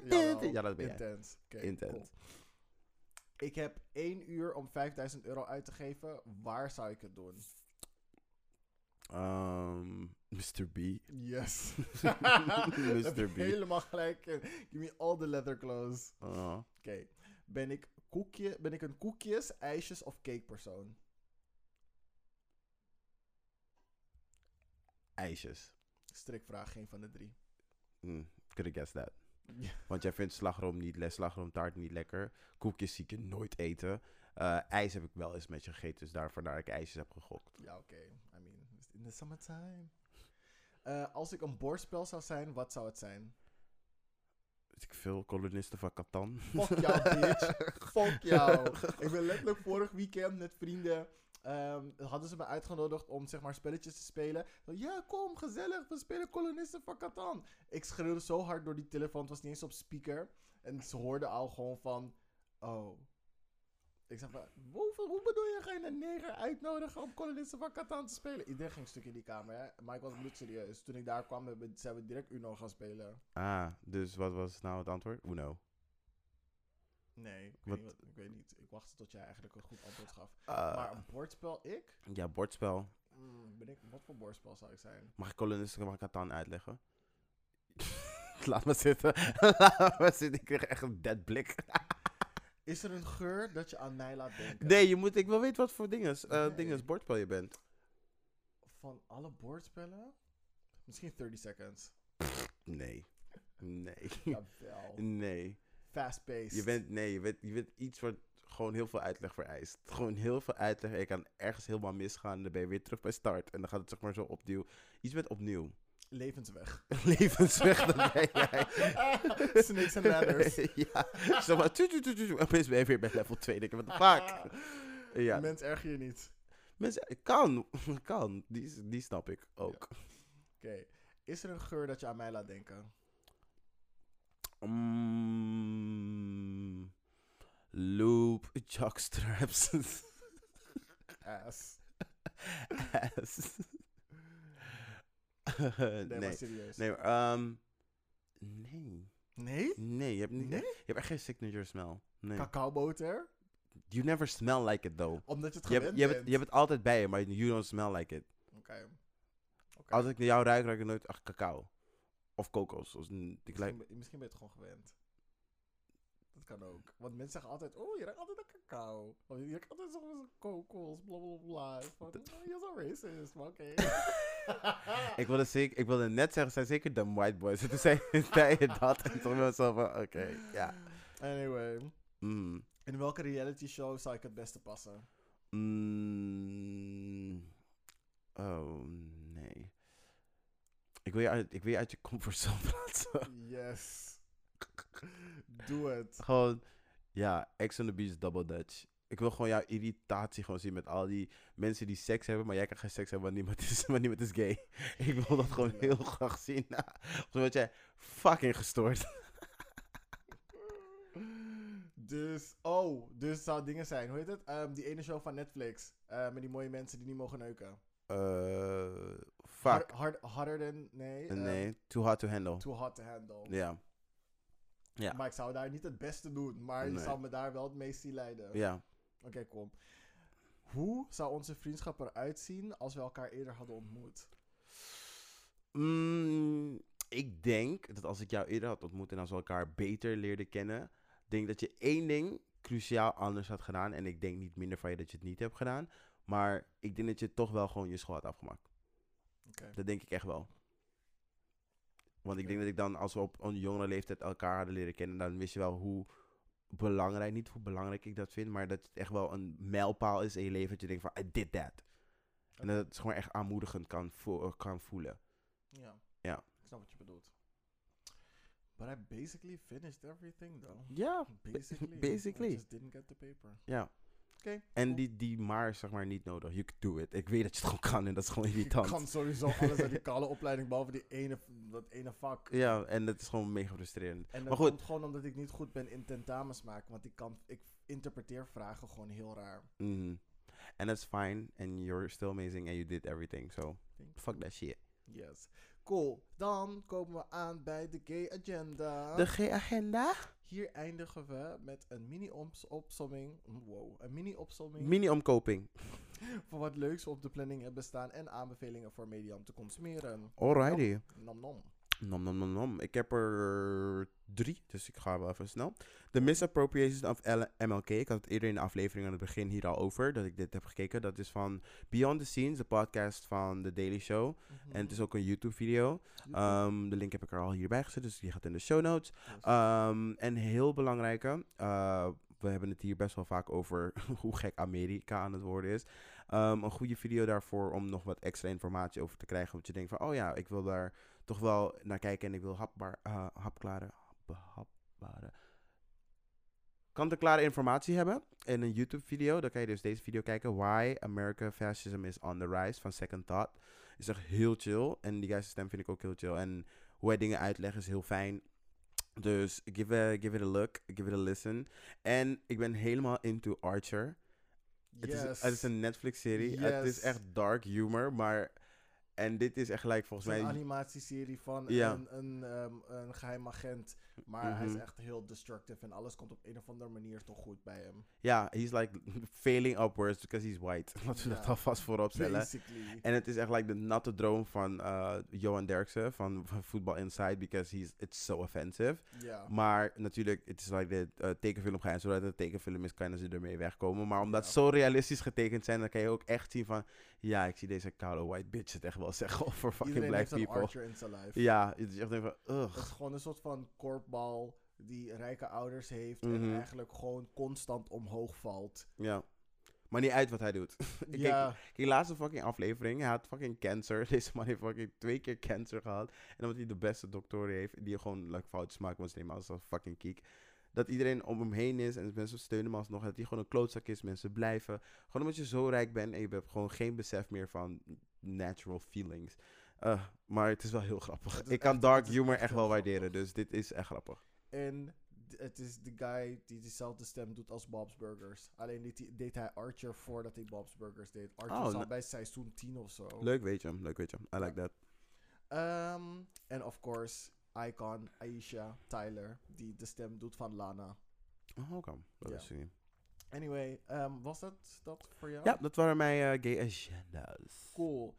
Jawel, Ja, dat ben jij. Intens. Oké, Intens. cool. Ik heb één uur om 5000 euro uit te geven. Waar zou ik het doen? Um, Mr. B. Yes. Mr. B. Helemaal gelijk. Give me all the leather clothes. Uh, Oké. Ben, ik koekje, ben ik een koekjes, ijsjes of cake persoon? ijsjes. Strikvraag, geen van de drie. Mm, could have guessed that. Ja. Want jij vindt slagroom niet slagroomtaart niet lekker. Koekjes zie ik je nooit eten. Eh, ijs heb ik wel eens met je gegeten, dus daarvoor dat ik ijsjes heb gegokt. Ja, oké. I mean, in the summertime. Eh, als ik een bordspel zou zijn, wat zou het zijn? Weet ik veel kolonisten van Catan. Fuck jou, bitch. Fuck jou. Ik ben letterlijk vorig weekend met vrienden. ehm, hadden ze me uitgenodigd om zeg maar spelletjes te spelen. Ja, kom, gezellig. We spelen kolonisten van Catan. Ik schreeuwde zo hard door die telefoon. Het was niet eens op speaker. En ze hoorden al gewoon van... Oh. Ik zei van... Hoe, hoe bedoel je? Ga je een neger uitnodigen om kolonisten van Catan te spelen? Iedereen ging stuk in die kamer, hè. Maar ik was bloedserieus. Toen ik daar kwam, hebben- zijn we direct Uno gaan spelen. Ah, dus wat was nou het antwoord? Uno. Nee, ik weet, niet, ik weet niet. Ik wachtte tot jij eigenlijk een goed antwoord gaf. Ah, maar een bordspel, ik? ja, bordspel. Mm, ben ik? Wat voor bordspel zou ik zijn? Mag ik kolonisten van Catan uitleggen? Laat me zitten. Laat me zitten. Ik kreeg echt een dead blik. Is er een geur dat je aan mij laat denken? nee, je moet, ik wil weten wat voor dinges, eh Nee. dinges bordspel je bent. Van alle bordspellen? Misschien 30 seconds. Nee. Nee. Jawel. nee. Fast paced. Je bent, nee, je bent, je bent iets wat gewoon heel veel uitleg vereist. Gewoon heel veel uitleg. Je kan ergens helemaal misgaan. en Dan ben je weer terug bij start. En dan gaat het zeg maar zo opnieuw. Iets met opnieuw. Levensweg. Levensweg, dat ben jij. Snakes and ladders. ja. Zeg maar, tu, tu, tu, tu. Opeens ben je weer bij level 2. Denk ik, what the fuck? Ja. Mens erger je niet. Mensen, kan. Kan. Die, die snap ik ook. Oké. Is er een geur dat je aan mij laat denken? Mm, loop, jockstraps. Ass. ass. Nee, nee, serieus. nee, maar, ehm, nee, Nee? nee, je hebt, niet, Nee? je hebt echt geen signature smell. Nee. Cacaoboter? You never smell like it though. Omdat je het Je hebt, gewend je, hebt, bent. je hebt het altijd bij je, maar you don't smell like it. Oké. Als ik naar jou ruik, ruik ik nooit ach, cacao. Of kokos. Of, ik Misschien, ben- misschien ben je het gewoon gewend. Kan ook. Want mensen zeggen altijd, oh, je ruikt altijd naar cacao. Of je ruikt altijd zo'n kokos, bla bla bla. Van, oh, je zo racist, maar oké. ik, wilde zeker, ik wilde net zeggen, zijn zeker de white boys. En toen zei, je dat. En toen was ik zo van, oké, ja. Anyway, Mm. in welke reality show zou ik het beste passen? Mm. Oh, nee. Ik wil je uit, ik wil je, uit je comfortzone plaatsen. Yes. Doe het. gewoon, ja, Ex on the Beach Double Dutch. Ik wil gewoon jouw irritatie gewoon zien met al die mensen die seks hebben, maar jij kan geen seks hebben, want niemand is, want niemand is gay. Ik wil dat gewoon heel graag zien. Word jij fucking gestoord. Dus, oh, dus het zou dingen zijn. Hoe heet het? Ehm, die ene show van Netflix. eh, met die mooie mensen die niet mogen neuken. Eh, fuck. Hard, hard, harder than, nee. ehm, nee, too hard to handle. Too hot to handle. Ja, Ja. Maar ik zou daar niet het beste doen. Maar je Nee. zou me daar wel het meest zien leiden. ja. Oké, kom. Hoe zou onze vriendschap eruit zien als we elkaar eerder hadden ontmoet? Mm, ik denk dat als ik jou eerder had ontmoet en als we elkaar beter leerden kennen, denk dat je één ding cruciaal anders had gedaan. En ik denk niet minder van je dat je het niet hebt gedaan. Maar ik denk dat je toch wel gewoon je school had afgemaakt. Oké. Dat denk ik echt wel. Want ik denk dat ik dan, als we op een jongere leeftijd elkaar hadden leren kennen, dan wist je wel hoe belangrijk, niet hoe belangrijk ik dat vind, maar dat het echt wel een mijlpaal is in je leven dat je denkt van, I did that. En dat het gewoon echt aanmoedigend kan, vo- kan voelen. Ja. Ja. Ik snap wat je bedoelt. But I basically finished everything though. Ja, Basically. basically. I just didn't get the paper. ja. En cool. die, die maar is zeg maar niet nodig. You can do it. Ik weet dat je het gewoon kan en dat is gewoon Ik irritant. kan sowieso alles uit die kale opleiding, behalve die ene, dat ene vak. Ja, en dat is gewoon mega frustrerend. En dat Maar goed. komt gewoon omdat ik niet goed ben in tentamens maken. Want ik, kan, ik interpreteer vragen gewoon heel raar. Mhm. And that's fine. And you're still amazing and you did everything. So, Thank fuck that shit. Yes. Cool. Dan komen we aan bij de gay agenda. De G-agenda? Hier eindigen we met een mini-opsomming. Wow. Een mini-opsomming Mini-omkoping. van wat leuks op de planning hebben staan. En aanbevelingen voor media om te consumeren. Alrighty. Nom nom. Nom nom nom nom. Ik heb er drie, dus ik ga wel even snel. The Misappropriation of MLK. Ik had het eerder in de aflevering aan het begin hier al over, dat ik dit heb gekeken. Dat is van Beyond the Scenes, de podcast van The Daily Show. En het is ook een YouTube-video. Ehm, de link heb ik er al hierbij gezet, dus die gaat in de show notes. Ehm, en heel belangrijke, eh, we hebben het hier best wel vaak over hoe gek Amerika aan het worden is. Ehm, een goede video daarvoor om nog wat extra informatie over te krijgen. Want je denkt van, oh ja, ik wil daar toch wel naar kijken en ik wil hapbaar, eh, hapklare, behapbare, kant-en-klare informatie hebben in een YouTube-video. Dan kan je dus deze video kijken. Why America Fascism is on the Rise van Second Thought. Is echt heel chill. En die guy's stem vind ik ook heel chill. En hoe hij dingen uitlegt is heel fijn. Dus give, a, give it a look, give it a listen. En ik ben helemaal into Archer. Het, is, het is een Netflix-serie. Het is echt dark humor, maar... En dit is echt gelijk volgens is een mij... animatieserie van Ja. een, een, ehm, een geheim agent. Maar hij is Mhm. echt heel destructive. En alles komt op een of andere manier toch goed bij hem. Ja, he's like failing upwards because he's white. Laten we dat alvast voorop stellen. Basically. En het is echt like de natte droom van eh, Johan Derksen van Football Inside because he's it's so offensive. Ja. Maar natuurlijk, het is like de eh, tekenfilm gaan. Zodat het een tekenfilm is, kunnen ze ermee wegkomen. Maar omdat ze zo realistisch getekend zijn, dan kan je ook echt zien van... Ja, ik zie deze koude white bitch het echt wel zeggen over fucking Iedereen black people. Ja, het is echt even... Ugh. Het is gewoon een soort van korpbal die rijke ouders heeft. Mhm. En eigenlijk gewoon constant omhoog valt. Ja. Maar niet uit wat hij doet. ik ja, Kijk, die laatste fucking aflevering, hij had fucking cancer. Deze man heeft fucking twee keer cancer gehad. En omdat hij de beste dokter heeft, die gewoon like, foutjes maakt, want ze nemen als een fucking kiek. Dat iedereen om hem heen is en mensen steunen hem alsnog. Dat hij gewoon een klootzak is, mensen blijven. Gewoon omdat je zo rijk bent en je hebt gewoon geen besef meer van natural feelings. Uh, maar het is wel heel grappig. Ik kan echt- dark humor echt wel waarderen, dus dit is echt grappig. en het is de guy die dezelfde stem doet als Bob's Burgers. Alleen deed, hij- deed hij Archer voordat hij Bob's Burgers deed. Archer Oh, zat bij seizoen 10 of zo. Leuk weet je, leuk weet je. I like that. Ehm, En of course, Icon, Aisha, Tyler, die de stem doet van Lana. Oh, oké. Dat is niet. Anyway, ehm, was dat dat voor jou? Ja, dat waren mijn eh, gay agendas. Cool.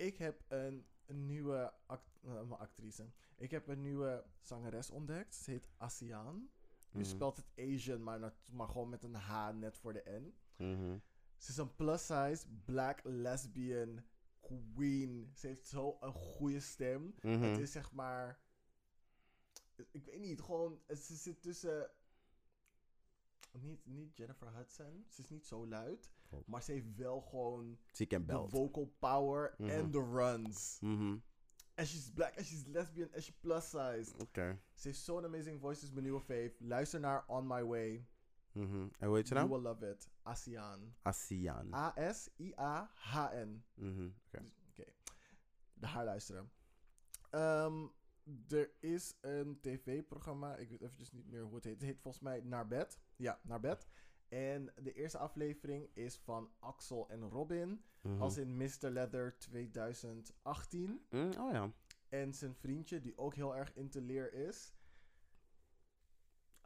Ik heb een, een nieuwe act eh, actrice. Ik heb een nieuwe zangeres ontdekt. Ze heet Asian. Je Mhm. spelt het Asian, maar, maar gewoon met een H net voor de N. Mhm. Ze is een plus-size black lesbian queen. Ze heeft zo een goede stem. Mhm. Het is zeg maar. Ik weet niet, gewoon. Ze zit tussen. Niet, niet Jennifer Hudson. Ze is niet zo luid. Klopt. Maar ze heeft wel gewoon de belt. vocal power Mhm. en de runs. Mhm. En she's black en she's lesbian en she's plus size. Oké. Ze heeft zo'n amazing voice, is mijn nieuwe fave. Luister naar On My Way. Mhm. En hoe heet ze You nou? will love it. Asian. Asian. A-S-I-A-H-N. Mhm. Oké. Dus, Oké. Haar luisteren. Ehm, er is een tv-programma. Ik weet eventjes niet meer hoe het heet. Het heet volgens mij Naar Bed. Ja, Naar Bed. En de eerste aflevering is van Axel en Robin. Mhm. Als in Mr. Leather 2018. Mm, oh ja. En zijn vriendje, die ook heel erg into leer is.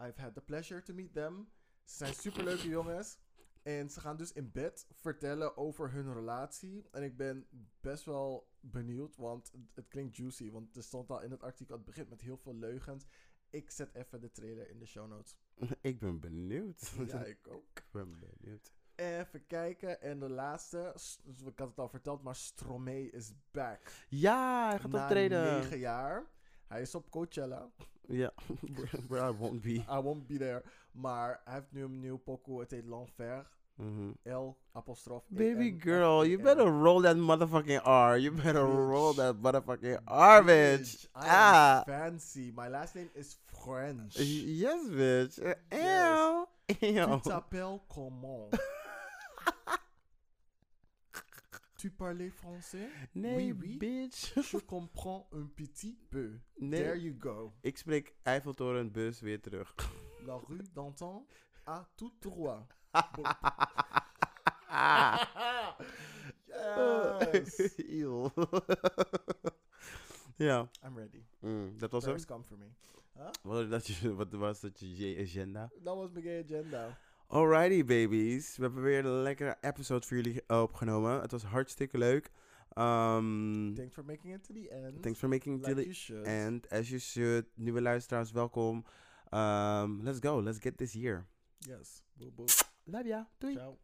I've had the pleasure to meet them. Ze zijn superleuke jongens. En ze gaan dus in bed vertellen over hun relatie. En ik ben best wel benieuwd, want het, het klinkt juicy. Want er stond al in het artikel, het begint met heel veel leugens. Ik zet even de trailer in de show notes. ik ben benieuwd. Ja, ik ook. ik ben benieuwd. Even kijken. En de laatste, dus ik had het al verteld, maar Stromae is back. Ja, hij gaat Na optreden. negen jaar. Hij is op Coachella. Ja, I won't be. I won't be there. Maar hij heeft nu een nieuw pokoe. Het heet L'Enfer. Mhm. L apostrof. E Baby girl, you F-E-R. better roll that motherfucking R. You better roll that motherfucking R, bitch. Ah. fancy. My last name is French. Yes, bitch. Ew. Tu t'appelles comment? tu parlais français? Nee, Oui, oui. bitch. Je comprends un petit peu. Nee. There you go. Ik spreek Eiffeltoren bus weer terug. La rue d'Antan à tout droit. Yes. Ja, I'm ready. mm, dat was hem. Paris come for me. Huh? Wat, dat je, wat was dat je agenda? Dat was mijn gay agenda. Alrighty, babies. We hebben weer een lekkere episode voor jullie opgenomen. Het was hartstikke leuk. Um, Thanks for making it to the end. thanks for making it like to the end. As you should. Nieuwe luisteraars, welkom. Um, let's go. Let's get this year. Yes. Boop boop. Love ya. Ciao.